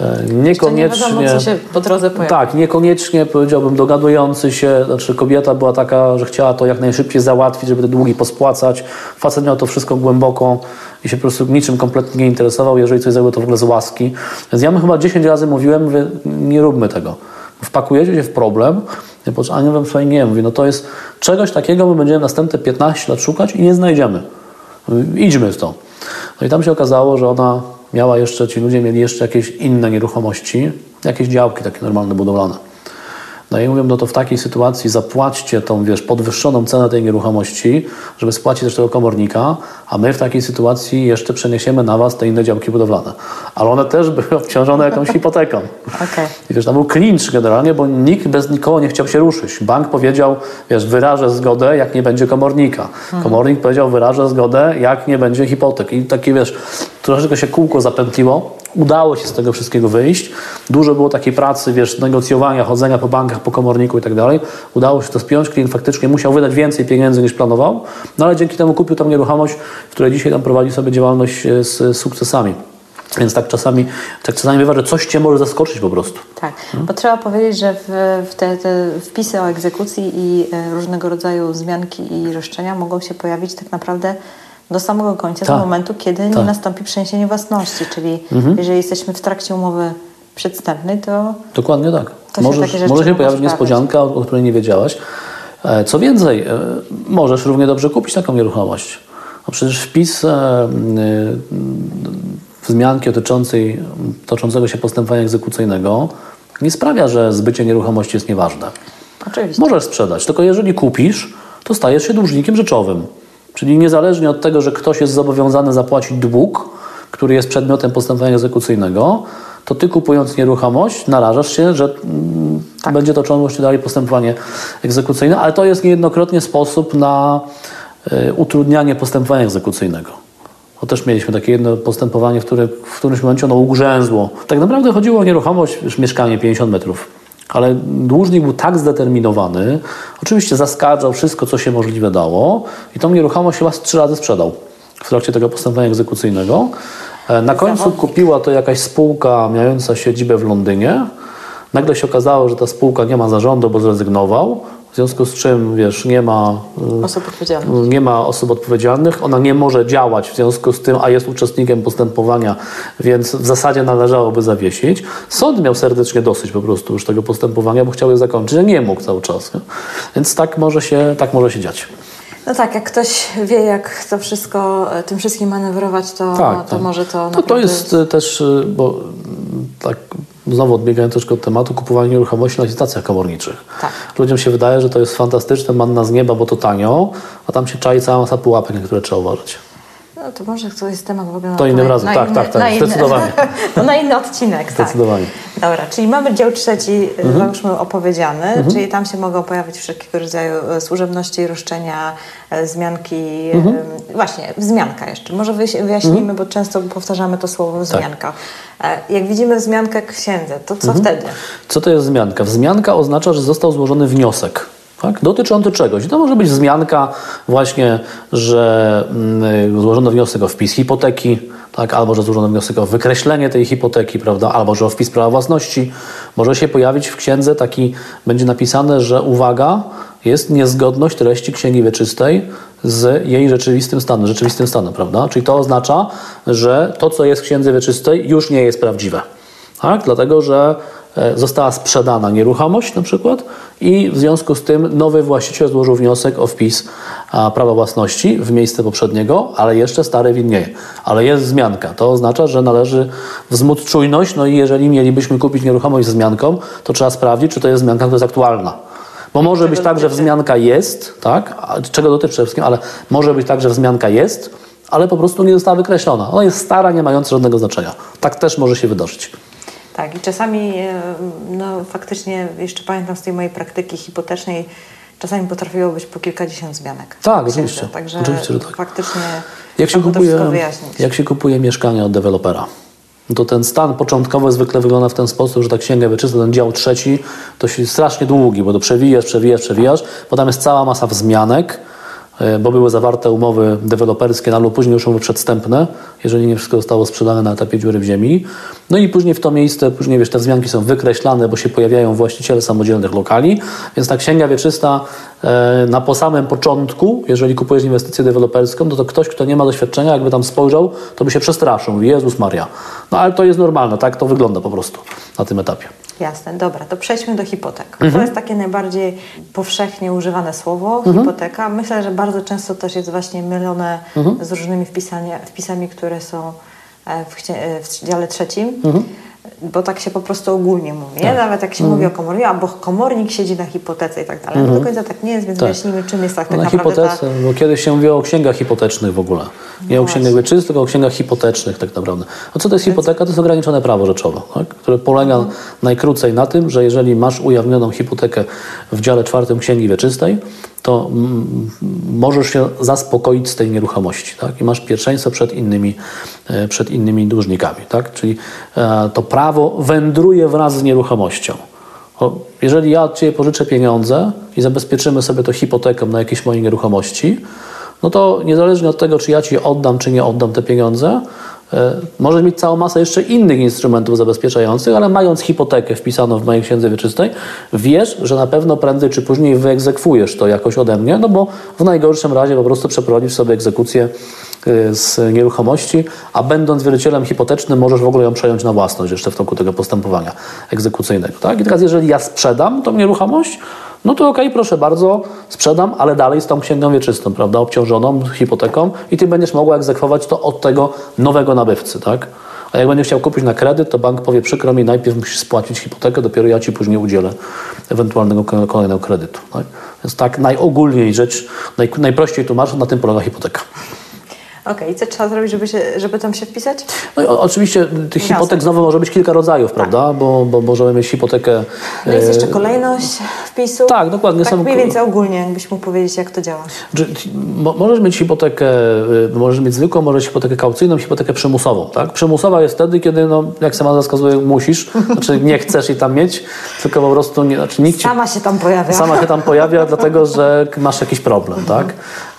E, To nie Niekoniecznie. wiadomo, co się po drodze pojawi. Tak, niekoniecznie powiedziałbym dogadujący się, znaczy kobieta była taka, że chciała to jak najszybciej załatwić, żeby te długi pospłacać. Facet miał to wszystko głęboko i się po prostu niczym kompletnie nie interesował, jeżeli coś zrobił to w ogóle z łaski. Więc ja mu chyba 10 razy mówiłem, mówię, nie róbmy tego. Wpakujecie się w problem, a nie wiem, słuchaj, nie, mówię, no to jest czegoś takiego, my będziemy następne 15 lat szukać i nie znajdziemy. Idźmy w to. No i tam się okazało, że ona miała jeszcze, ci ludzie mieli jeszcze jakieś inne nieruchomości, jakieś działki takie normalne budowlane. No i mówią, no to w takiej sytuacji zapłaćcie tą, wiesz, podwyższoną cenę tej nieruchomości, żeby spłacić też tego komornika, a my w takiej sytuacji jeszcze przeniesiemy na was te inne działki budowlane. Ale one też były [LAUGHS] obciążone jakąś hipoteką. Okej. I wiesz, tam był klincz generalnie, bo nikt bez nikogo nie chciał się ruszyć. Bank powiedział, wiesz, wyrażę zgodę, jak nie będzie komornika. Komornik powiedział, wyrażę zgodę, jak nie będzie hipotek. I takie, wiesz, troszeczkę się kółko zapętliło. Udało się z tego wszystkiego wyjść. Dużo było takiej pracy, wiesz, negocjowania, chodzenia po bankach, po komorniku i tak dalej. Udało się to spiąć. Klient faktycznie musiał wydać więcej pieniędzy niż planował, no ale dzięki temu kupił tam nieruchomość, w której dzisiaj tam prowadzi sobie działalność e, z sukcesami. Więc tak czasami, tak czasami bywa, że coś cię może zaskoczyć po prostu. Tak, bo trzeba powiedzieć, że w, w te, te wpisy o egzekucji i e, różnego rodzaju wzmianki i roszczenia mogą się pojawić tak naprawdę do samego końca, do Tak. momentu, kiedy nie Tak. Mhm. nastąpi przeniesienie własności. Czyli jeżeli jesteśmy w trakcie umowy przedstępnej, to Dokładnie tak. To Możesz, może się pojawić niespodzianka, o, o której nie wiedziałaś. E, Co więcej, e, możesz równie dobrze kupić taką nieruchomość. A przecież wpis e, wzmianki dotyczącej toczącego się postępowania egzekucyjnego nie sprawia, że zbycie nieruchomości jest nieważne. oczywiście. Możesz sprzedać, tylko jeżeli kupisz, to stajesz się dłużnikiem rzeczowym. Czyli niezależnie od tego, że ktoś jest zobowiązany zapłacić dług, który jest przedmiotem postępowania egzekucyjnego, to ty kupując nieruchomość narażasz się, że mm, będzie toczone się dalej postępowanie egzekucyjne, ale to jest niejednokrotnie sposób na y, utrudnianie postępowania egzekucyjnego. Bo też mieliśmy takie jedno postępowanie, w, które, w którymś momencie ono ugrzęzło. Tak naprawdę chodziło o nieruchomość, już mieszkanie 50 metrów. Ale dłużnik był tak zdeterminowany, oczywiście zaskarżał wszystko, co się możliwe dało i tą nieruchomość chyba trzy razy sprzedał w trakcie tego postępowania egzekucyjnego. E, Na końcu kupiła to jakaś spółka mająca siedzibę w Londynie. Nagle się okazało, że ta spółka nie ma zarządu, bo zrezygnował. W związku z czym, wiesz, nie ma y, Osób odpowiedzialnych. nie ma osób odpowiedzialnych, ona nie może działać w związku z tym, a jest uczestnikiem postępowania, więc w zasadzie należałoby zawiesić. Sąd miał serdecznie dosyć po prostu już tego postępowania, bo chciał je zakończyć, a nie mógł cały czas. Nie? Więc tak może, się, tak może się dziać. No tak, jak ktoś wie, jak to wszystko, e, tym wszystkim manewrować, to, Tak, to tak. może to To, to naprawdę- jest y, też, y, bo mm, tak znowu odbiegając troszkę od tematu, kupowanie nieruchomości na licytacjach komorniczych. Tak. Ludziom się wydaje, że to jest fantastyczne, manna z nieba, bo to tanio, a tam się czai cała masa pułapek, na które trzeba uważać. No to może to jest temat w ogóle na To innym razem, tak, tak, tak, inny- zdecydowanie. [LAUGHS] to na inny odcinek, Zdecydowanie. tak. Dobra, czyli mamy dział trzeci, Mhm. załóżmy opowiedziany, czyli tam się mogą pojawić wszelkiego rodzaju e, służebności, roszczenia, e, zmianki. Mhm. Właśnie, wzmianka jeszcze. Może wyjaś- wyjaśnijmy, bo często powtarzamy to słowo Tak. wzmianka. E, Jak widzimy wzmiankę księdze, to Mhm. co wtedy? Co to jest wzmianka? Wzmianka oznacza, że został złożony wniosek. Tak? Dotyczący czegoś. I to może być wzmianka właśnie, że mm, złożono wniosek o wpis hipoteki, tak? albo że złożono wniosek o wykreślenie tej hipoteki, prawda? albo że o wpis prawa własności, może się pojawić w księdze taki, będzie napisane, że uwaga, jest niezgodność treści księgi wieczystej z jej rzeczywistym stanem, rzeczywistym stanem, prawda? Czyli to oznacza, że to, co jest w księdze wieczystej, już nie jest prawdziwe. Tak? Dlatego, że została sprzedana nieruchomość na przykład i w związku z tym nowy właściciel złożył wniosek o wpis prawa własności w miejsce poprzedniego, ale jeszcze stary widnieje. Ale jest wzmianka. To oznacza, że należy wzmóc czujność, no i jeżeli mielibyśmy kupić nieruchomość z wzmianką, to trzeba sprawdzić, czy to jest wzmianka, która jest aktualna. Bo może być tak, że wzmianka jest, tak? Czego dotyczy przede wszystkim, ale może być tak, że wzmianka jest, ale po prostu nie została wykreślona. Ona jest stara, nie mająca żadnego znaczenia. Tak też może się wydarzyć. Tak, i czasami, e, no faktycznie, jeszcze pamiętam z tej mojej praktyki hipotecznej, czasami potrafiło być po kilkadziesiąt zmianek. Tak, oczywiście. Także oczywiście, że tak. faktycznie jak się, kupuje, jak się kupuje mieszkanie od dewelopera, to ten stan początkowy zwykle wygląda w ten sposób, że ta księga wieczysta, ten dział trzeci, to się strasznie długi, bo to przewijasz, przewijasz, przewijasz, bo tam jest cała masa wzmianek, bo były zawarte umowy deweloperskie, no, albo później już umowy przedstępne, jeżeli nie wszystko zostało sprzedane na etapie dziury w ziemi. No i później w to miejsce, później wiesz, te wzmianki są wykreślane, bo się pojawiają właściciele samodzielnych lokali, więc ta księga wieczysta e, na po samym początku, jeżeli kupujesz inwestycję deweloperską, no to ktoś, kto nie ma doświadczenia, jakby tam spojrzał, to by się przestraszył. Jezus Maria. No ale to jest normalne, tak? To wygląda po prostu na tym etapie. Jasne, dobra, to przejdźmy do hipotek. Mhm. To jest takie najbardziej powszechnie używane słowo, mhm. hipoteka. Myślę, że bardzo często też jest właśnie mylone mhm. z różnymi wpisami, które są e, w, e, w dziale trzecim. Mhm bo tak się po prostu ogólnie mówi. Tak. Nawet jak się mm. mówi o komorniku, albo komornik siedzi na hipotece i tak dalej. Mm. No do końca tak nie jest, więc tak. wyjaśnijmy, czym jest tak, tak na naprawdę hipotece, ta... bo kiedyś się mówiło o księgach hipotecznych w ogóle. Nie no o księgach wieczystych, tylko o księgach hipotecznych tak naprawdę. A co to jest hipoteka? To jest ograniczone prawo rzeczowe, tak? które polega mm. najkrócej na tym, że jeżeli masz ujawnioną hipotekę w dziale czwartym księgi wieczystej, to możesz się zaspokoić z tej nieruchomości tak? i masz pierwszeństwo przed innymi, e, przed innymi dłużnikami. Tak? Czyli e, to prawo wędruje wraz z nieruchomością. jeżeli ja od Ciebie pożyczę pieniądze i zabezpieczymy sobie to hipoteką na jakieś mojej nieruchomości, no to niezależnie od tego, czy ja Ci oddam, czy nie oddam te pieniądze, możesz mieć całą masę jeszcze innych instrumentów zabezpieczających, ale mając hipotekę wpisaną w mojej księdze wieczystej, wiesz, że na pewno prędzej czy później wyegzekwujesz to jakoś ode mnie, no bo w najgorszym razie po prostu przeprowadzisz sobie egzekucję e, z nieruchomości, a będąc wierzycielem hipotecznym możesz w ogóle ją przejąć na własność jeszcze w toku tego postępowania egzekucyjnego. Tak? I teraz jeżeli ja sprzedam tą nieruchomość, no to okej, okay, proszę bardzo, sprzedam, ale dalej z tą księgą wieczystą, prawda, obciążoną hipoteką i ty będziesz mogła egzekwować to od tego nowego nabywcy, tak? A jak będziesz chciał kupić na kredyt, to bank powie, przykro mi, najpierw musisz spłacić hipotekę, dopiero ja ci później udzielę ewentualnego kolejnego kredytu. Tak? Więc tak najogólniej rzecz, naj, najprościej tłumacząc, na tym polega hipoteka. Okej, okay. co trzeba zrobić, żeby, się, żeby tam się wpisać? No o, oczywiście tych Jasne. hipotek znowu może być kilka rodzajów, tak. prawda? Bo, bo możemy mieć hipotekę... No jest jeszcze kolejność wpisu. Tak, dokładnie. Tak są... mniej więcej ogólnie, jakbyś mógł powiedzieć, jak to działa. Możesz mieć hipotekę, y, możesz mieć zwykłą, możesz hipotekę kaucyjną, hipotekę przymusową, tak? Przymusowa jest wtedy, kiedy, no, jak sama wskazuje, musisz, znaczy nie chcesz jej tam mieć, tylko po prostu, nie, znaczy nikt Sama się tam pojawia. Sama się tam pojawia, dlatego, że masz jakiś problem, tak?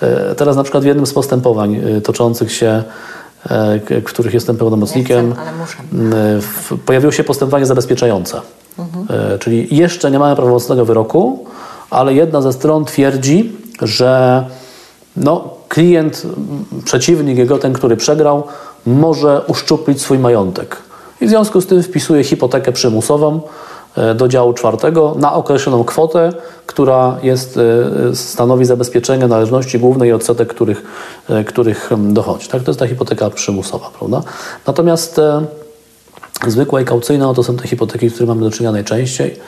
Y, teraz na przykład w jednym z postępowań to toczących się e, w których jestem pełnomocnikiem, chcę, pojawiło się postępowanie zabezpieczające. Mhm. Czyli jeszcze nie mamy prawomocnego wyroku, ale jedna ze stron twierdzi, że no, klient, przeciwnik jego, ten, który przegrał, może uszczuplić swój majątek. I w związku z tym wpisuje hipotekę przymusową, E, do działu czwartego na określoną kwotę, która jest, e, stanowi zabezpieczenie należności głównej i odsetek, których, e, których dochodzi. Tak? To jest ta hipoteka przymusowa. Prawda? Natomiast zwykła i kaucyjna to są te hipoteki, z którymi mamy do czynienia najczęściej,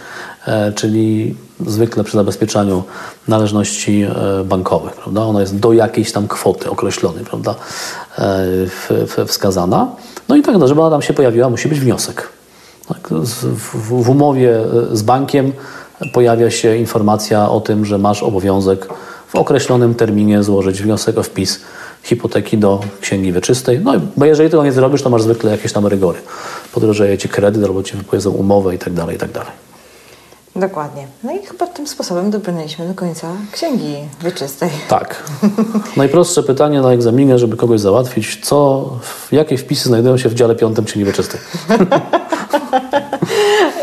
czyli zwykle przy zabezpieczaniu należności bankowych. Prawda? Ona jest do jakiejś tam kwoty określonej prawda? wskazana. No i tak, no, żeby ona tam się pojawiła, musi być wniosek. Tak, w, umowie z bankiem pojawia się informacja o tym, że masz obowiązek w określonym terminie złożyć wniosek o wpis hipoteki do księgi wieczystej. No bo jeżeli tego nie zrobisz, to masz zwykle jakieś tam rygory. Podrożeje ci kredyt albo ci wypowiedzą umowę i tak dalej, i tak dalej. Dokładnie. No i chyba tym sposobem dobrnęliśmy do końca księgi wieczystej. Tak. Najprostsze pytanie na egzaminie, żeby kogoś załatwić. Co, jakie wpisy znajdują się w dziale piątym księgi wieczystej? [LAUGHS]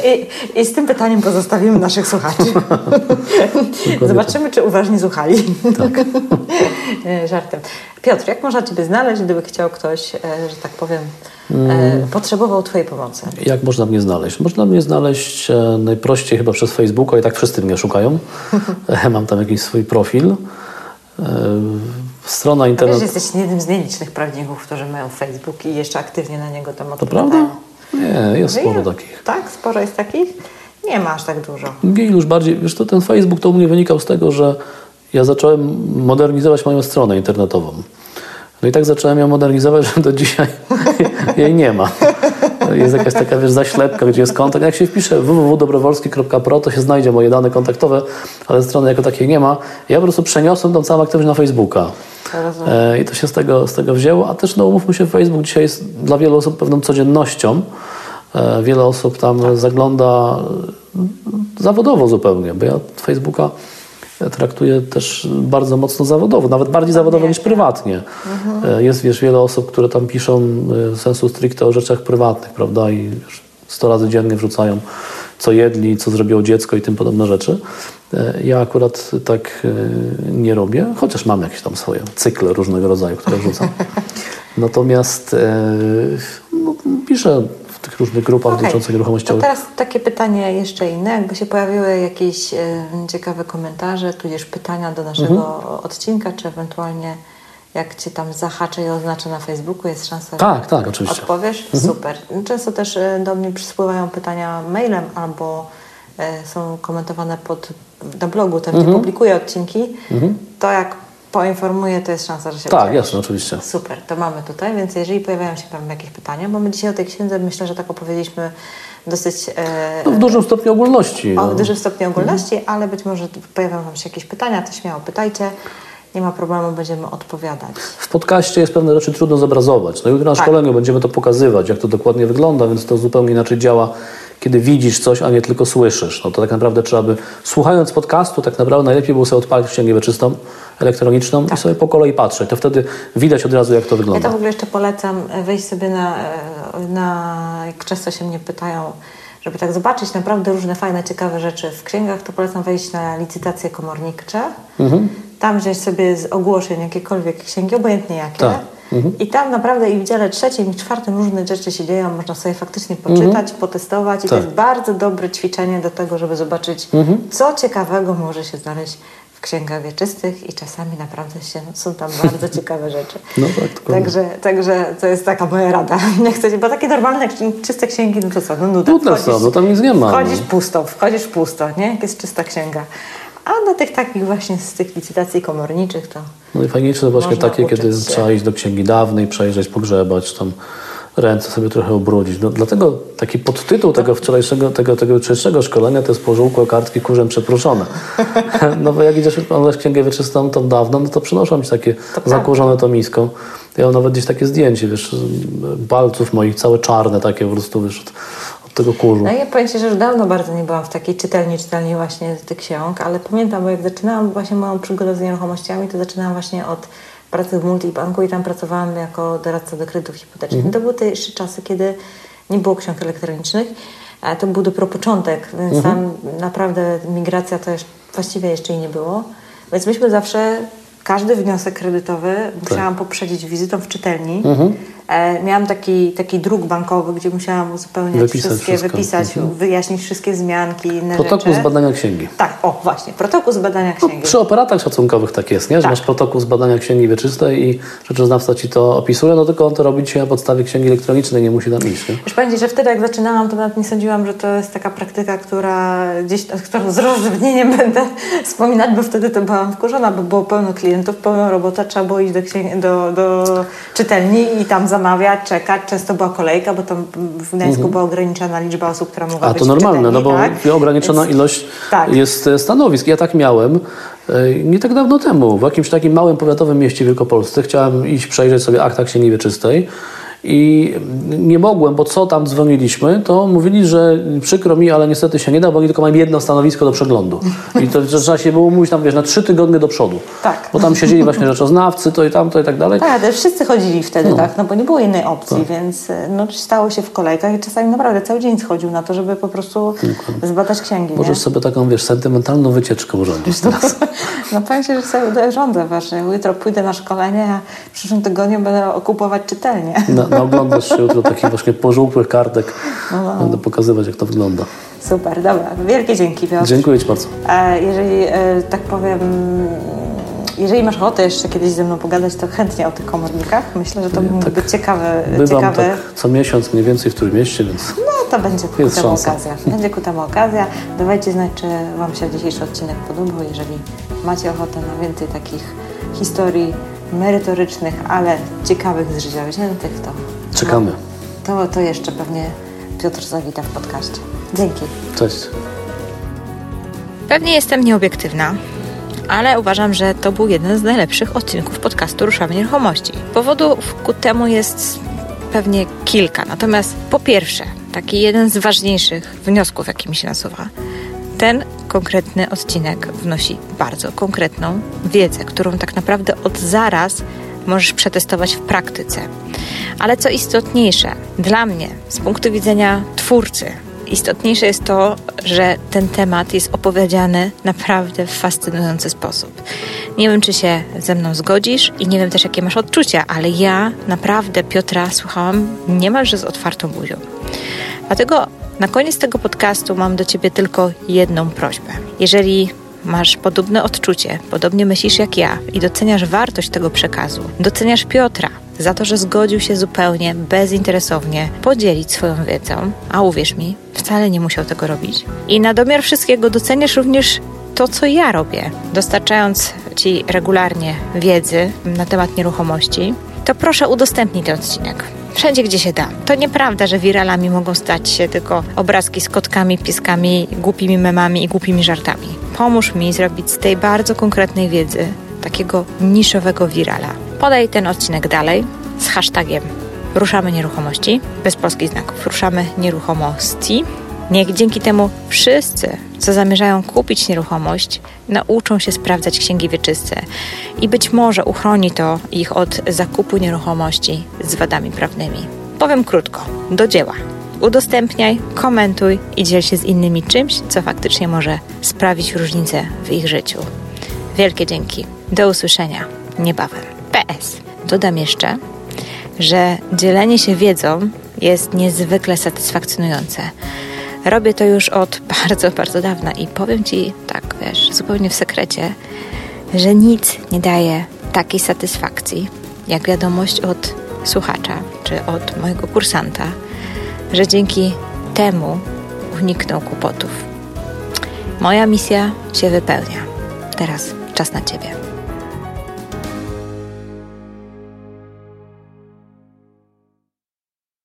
I, I, z tym pytaniem pozostawimy naszych słuchaczy. Zobaczymy, czy uważnie słuchali. Tak. [LAUGHS] Żartem. Piotr, jak można Ciebie znaleźć, gdyby chciał ktoś, e, że tak powiem, mm. potrzebował Twojej pomocy? Jak można mnie znaleźć? Można mnie znaleźć e, najprościej chyba przez Facebooka i tak wszyscy mnie szukają. [LAUGHS] Mam tam jakiś swój profil. Strona internetowa. Wiesz, jesteś jednym z nielicznych prawników, którzy mają Facebook i jeszcze aktywnie na niego tam odpowiadają. To prawda? Nie, jest sporo takich. Tak? Sporo jest takich? Nie ma aż tak dużo. Nie, już bardziej, wiesz, to ten Facebook to u mnie wynikał z tego, że ja zacząłem modernizować moją stronę internetową. No i tak zacząłem ją modernizować, [LAUGHS] że do dzisiaj jej nie ma. Jest jakaś taka, wiesz, zaślepka, gdzie jest kontakt. Jak się wpisze www.dobrowolski.pro, to się znajdzie moje dane kontaktowe, ale strony jako takiej nie ma. Ja po prostu przeniosłem tą całą aktywność na Facebooka. E, I to się z tego, z tego wzięło. A też, no umówmy się, Facebook dzisiaj jest dla wielu osób pewną codziennością. E, wiele osób tam tak. zagląda zawodowo zupełnie, bo ja Facebooka traktuję też bardzo mocno zawodowo, nawet bardziej zawodowo niż prywatnie. Mhm. Jest wiesz, wiele osób, które tam piszą e, sensu stricte o rzeczach prywatnych, prawda, i sto razy dziennie wrzucają co jedli, co zrobiło dziecko i tym podobne rzeczy. E, ja akurat tak nie robię, chociaż mam jakieś tam swoje cykle różnego rodzaju, które wrzucam. [LAUGHS] Natomiast no, piszę tych różnych grupach okay. dotyczących nieruchomościowych. To teraz takie pytanie jeszcze inne. Jakby się pojawiły jakieś ciekawe komentarze, tudzież pytania do naszego mhm. odcinka, czy ewentualnie jak Cię tam zahaczę i oznaczę na Facebooku, jest szansa, tak, że tak, oczywiście. odpowiesz? Mhm. Super. Często też e, do mnie przyspływają pytania mailem albo e, są komentowane pod, na blogu, tam mhm. gdzie publikuję odcinki. Mhm. To jak poinformuję, to jest szansa, że się Tak, jasne, oczywiście. Super, to mamy tutaj, więc jeżeli pojawiają się Wam jakieś pytania, bo my dzisiaj o tej księdze myślę, że tak opowiedzieliśmy dosyć... E, no w dużym stopniu ogólności. O, w dużym stopniu ogólności, mhm. ale być może pojawią Wam się jakieś pytania, to śmiało pytajcie. Nie ma problemu, będziemy odpowiadać. W podcaście jest pewne rzeczy trudno zobrazować. No jutro na tak. szkoleniu będziemy to pokazywać, jak to dokładnie wygląda, więc to zupełnie inaczej działa kiedy widzisz coś, a nie tylko słyszysz. No to tak naprawdę trzeba by, słuchając podcastu, tak naprawdę najlepiej było sobie odpalić księgę wyczystą elektroniczną tak. i sobie po kolei patrzeć. To wtedy widać od razu, jak to wygląda. Ja to w ogóle jeszcze polecam e, wejść sobie na, e, na jak często się mnie pytają, żeby tak zobaczyć naprawdę różne fajne, ciekawe rzeczy w księgach, to polecam wejść na licytacje komornicze. Mhm. Tam wziąć sobie z ogłoszeń jakiekolwiek księgi, obojętnie jakie. Tak. Mhm. I tam naprawdę i w dziale trzecim i czwartym różne rzeczy się dzieją, można sobie faktycznie poczytać, mhm. potestować i tak. to jest bardzo dobre ćwiczenie do tego, żeby zobaczyć, mhm. co ciekawego może się znaleźć księgach wieczystych i czasami naprawdę się, są tam bardzo [LAUGHS] ciekawe rzeczy. No tak, także, także to jest taka moja rada. [LAUGHS] Nie chcecie, bo takie normalne, czyste księgi, no to co, no nuda. Nudne są, no tam nic nie ma. Wchodzisz no. pusto, wchodzisz pusto, nie? Jak jest czysta księga. A do tych takich właśnie z tych licytacji komorniczych to. No i fajniejsze to właśnie takie, kiedy się. trzeba iść do księgi dawnej, przejrzeć, pogrzebać, tam ręce sobie trochę ubrudzić. No, dlatego taki podtytuł tego wczorajszego, tego, tego jutrzejszego szkolenia to jest pożółkłe kartki kurzem przeproszone. [LAUGHS] No bo jak idziesz oglądać księgę wieczystą tą dawno, no to przynoszą mi takie to zakurzone to misko. Ja mam nawet gdzieś takie zdjęcie, wiesz, palców moich, całe czarne takie po prostu, wiesz, od, tego kurzu. No ja powiem Ci, że już dawno bardzo nie byłam w takiej czytelni, czytelni właśnie tych ksiąg, ale pamiętam, bo jak zaczynałam właśnie moją przygodę z nieruchomościami, to zaczynałam właśnie od pracy w multibanku i tam pracowałam jako doradca do kredytów hipotecznych. Mhm. To były te jeszcze czasy, kiedy nie było ksiąg elektronicznych. To był dopiero początek, więc mhm. tam naprawdę migracja to już właściwie jeszcze i nie było. Więc myśmy zawsze każdy wniosek kredytowy musiałam tak. poprzedzić wizytą w czytelni. Mhm. E, miałam taki, taki druk bankowy, gdzie musiałam uzupełniać wypisać wszystkie, wszystko. wypisać, mhm. wyjaśnić wszystkie wzmianki, inne Protokół rzeczy. z badania księgi. Tak, o właśnie, protokół z badania no, księgi. No, przy operatach szacunkowych tak jest, nie? że tak. masz protokół z badania księgi wieczystej i rzeczoznawca ci to opisuje, no tylko on to robi ci na podstawie księgi elektronicznej, nie musi tam iść. Nie? Już powiedzieć, że wtedy jak zaczynałam, to nawet nie sądziłam, że to jest taka praktyka, która gdzieś, którą z rozrzewnieniem [LAUGHS] będę wspominać, bo wtedy to byłam wkurzona, bo było pełno klientów, pełna robota, trzeba było iść do, do, do czytelni i tam zamawiać, czekać tak, często była kolejka, bo tam w Gdańsku mhm. była ograniczona liczba osób, która mogła A być to normalne, no bo tak? ograniczona Więc, ilość tak. jest e, stanowisk. Ja tak miałem e, nie tak dawno temu, w jakimś takim małym powiatowym mieście w Wielkopolsce. Chciałem iść przejrzeć sobie akta Księgi Wieczystej i nie mogłem, bo co tam dzwoniliśmy, to mówili, że przykro mi, ale niestety się nie da, bo oni tylko mają jedno stanowisko do przeglądu. I to, trzeba się było mówić tam, wiesz, na trzy tygodnie do przodu. Tak. Bo tam siedzieli właśnie rzeczoznawcy, to i tamto i tak dalej. Tak, ale wszyscy chodzili wtedy, no. tak, no bo nie było innej opcji, tak. więc no, stało się w kolejkach i czasami naprawdę cały dzień schodził na to, żeby po prostu zbadać księgi. Możesz nie? sobie taką, wiesz, sentymentalną wycieczkę urządzić teraz. [LAUGHS] no powiem Ci, że sobie rządzę właśnie. Jutro pójdę na szkolenie, a w przyszłym tygodniu będę okupować czytelnię. No, no oglądasz się jutro takich właśnie pożółkłych kartek. No, no. Będę pokazywać, jak to wygląda. Super, dobra. Wielkie dzięki, Piotr. Dziękuję Ci bardzo. Jeżeli, e, tak powiem, jeżeli masz ochotę jeszcze kiedyś ze mną pogadać, to chętnie o tych komornikach. Myślę, że to by tak, być ciekawe. Bywam ciekawe. Tak co miesiąc mniej więcej w mieście, więc... No to będzie ku temu okazja. Będzie ku temu okazja. Dawajcie znać, czy Wam się dzisiejszy odcinek podobał. Jeżeli macie ochotę na więcej takich historii merytorycznych, ale ciekawych z życia wziętych, to... Czekamy. To, to jeszcze pewnie Piotr zawita w podcaście. Dzięki. Cześć. Pewnie jestem nieobiektywna, ale uważam, że to był jeden z najlepszych odcinków podcastu Ruszamy Nieruchomości. Powodów ku temu jest pewnie kilka. Natomiast po pierwsze, taki jeden z ważniejszych wniosków, jaki mi się nasuwa, ten konkretny odcinek wnosi bardzo konkretną wiedzę, którą tak naprawdę od zaraz możesz przetestować w praktyce. Ale co istotniejsze, dla mnie, z punktu widzenia twórcy, Istotniejsze jest to, że ten temat jest opowiedziany naprawdę w fascynujący sposób. Nie wiem, czy się ze mną zgodzisz i nie wiem też, jakie masz odczucia, ale ja naprawdę Piotra słuchałam niemalże z otwartą buzią. Dlatego na koniec tego podcastu mam do Ciebie tylko jedną prośbę. Jeżeli masz podobne odczucie, podobnie myślisz jak ja i doceniasz wartość tego przekazu, doceniasz Piotra za to, że zgodził się zupełnie bezinteresownie podzielić swoją wiedzą, a uwierz mi, wcale nie musiał tego robić. I na domiar wszystkiego doceniasz również to, co ja robię, dostarczając Ci regularnie wiedzy na temat nieruchomości, to proszę udostępnij ten odcinek. Wszędzie, gdzie się da. To nieprawda, że wiralami mogą stać się tylko obrazki z kotkami, pieskami, głupimi memami i głupimi żartami. Pomóż mi zrobić z tej bardzo konkretnej wiedzy takiego niszowego wirala. Podaj ten odcinek dalej z hashtagiem Ruszamy Nieruchomości, bez polskich znaków. Ruszamy Nieruchomości. Niech dzięki temu wszyscy, co zamierzają kupić nieruchomość, nauczą się sprawdzać księgi wieczyste i być może uchroni to ich od zakupu nieruchomości z wadami prawnymi. Powiem krótko, do dzieła. Udostępniaj, komentuj i dziel się z innymi czymś, co faktycznie może sprawić różnicę w ich życiu. Wielkie dzięki. Do usłyszenia niebawem. PS. Dodam jeszcze, że dzielenie się wiedzą jest niezwykle satysfakcjonujące. Robię to już od [LAUGHS] bardzo, bardzo dawna i powiem Ci tak, wiesz, zupełnie w sekrecie, że nic nie daje takiej satysfakcji, jak wiadomość od słuchacza czy od mojego kursanta, że dzięki temu uniknął kłopotów. Moja misja się wypełnia. Teraz czas na Ciebie.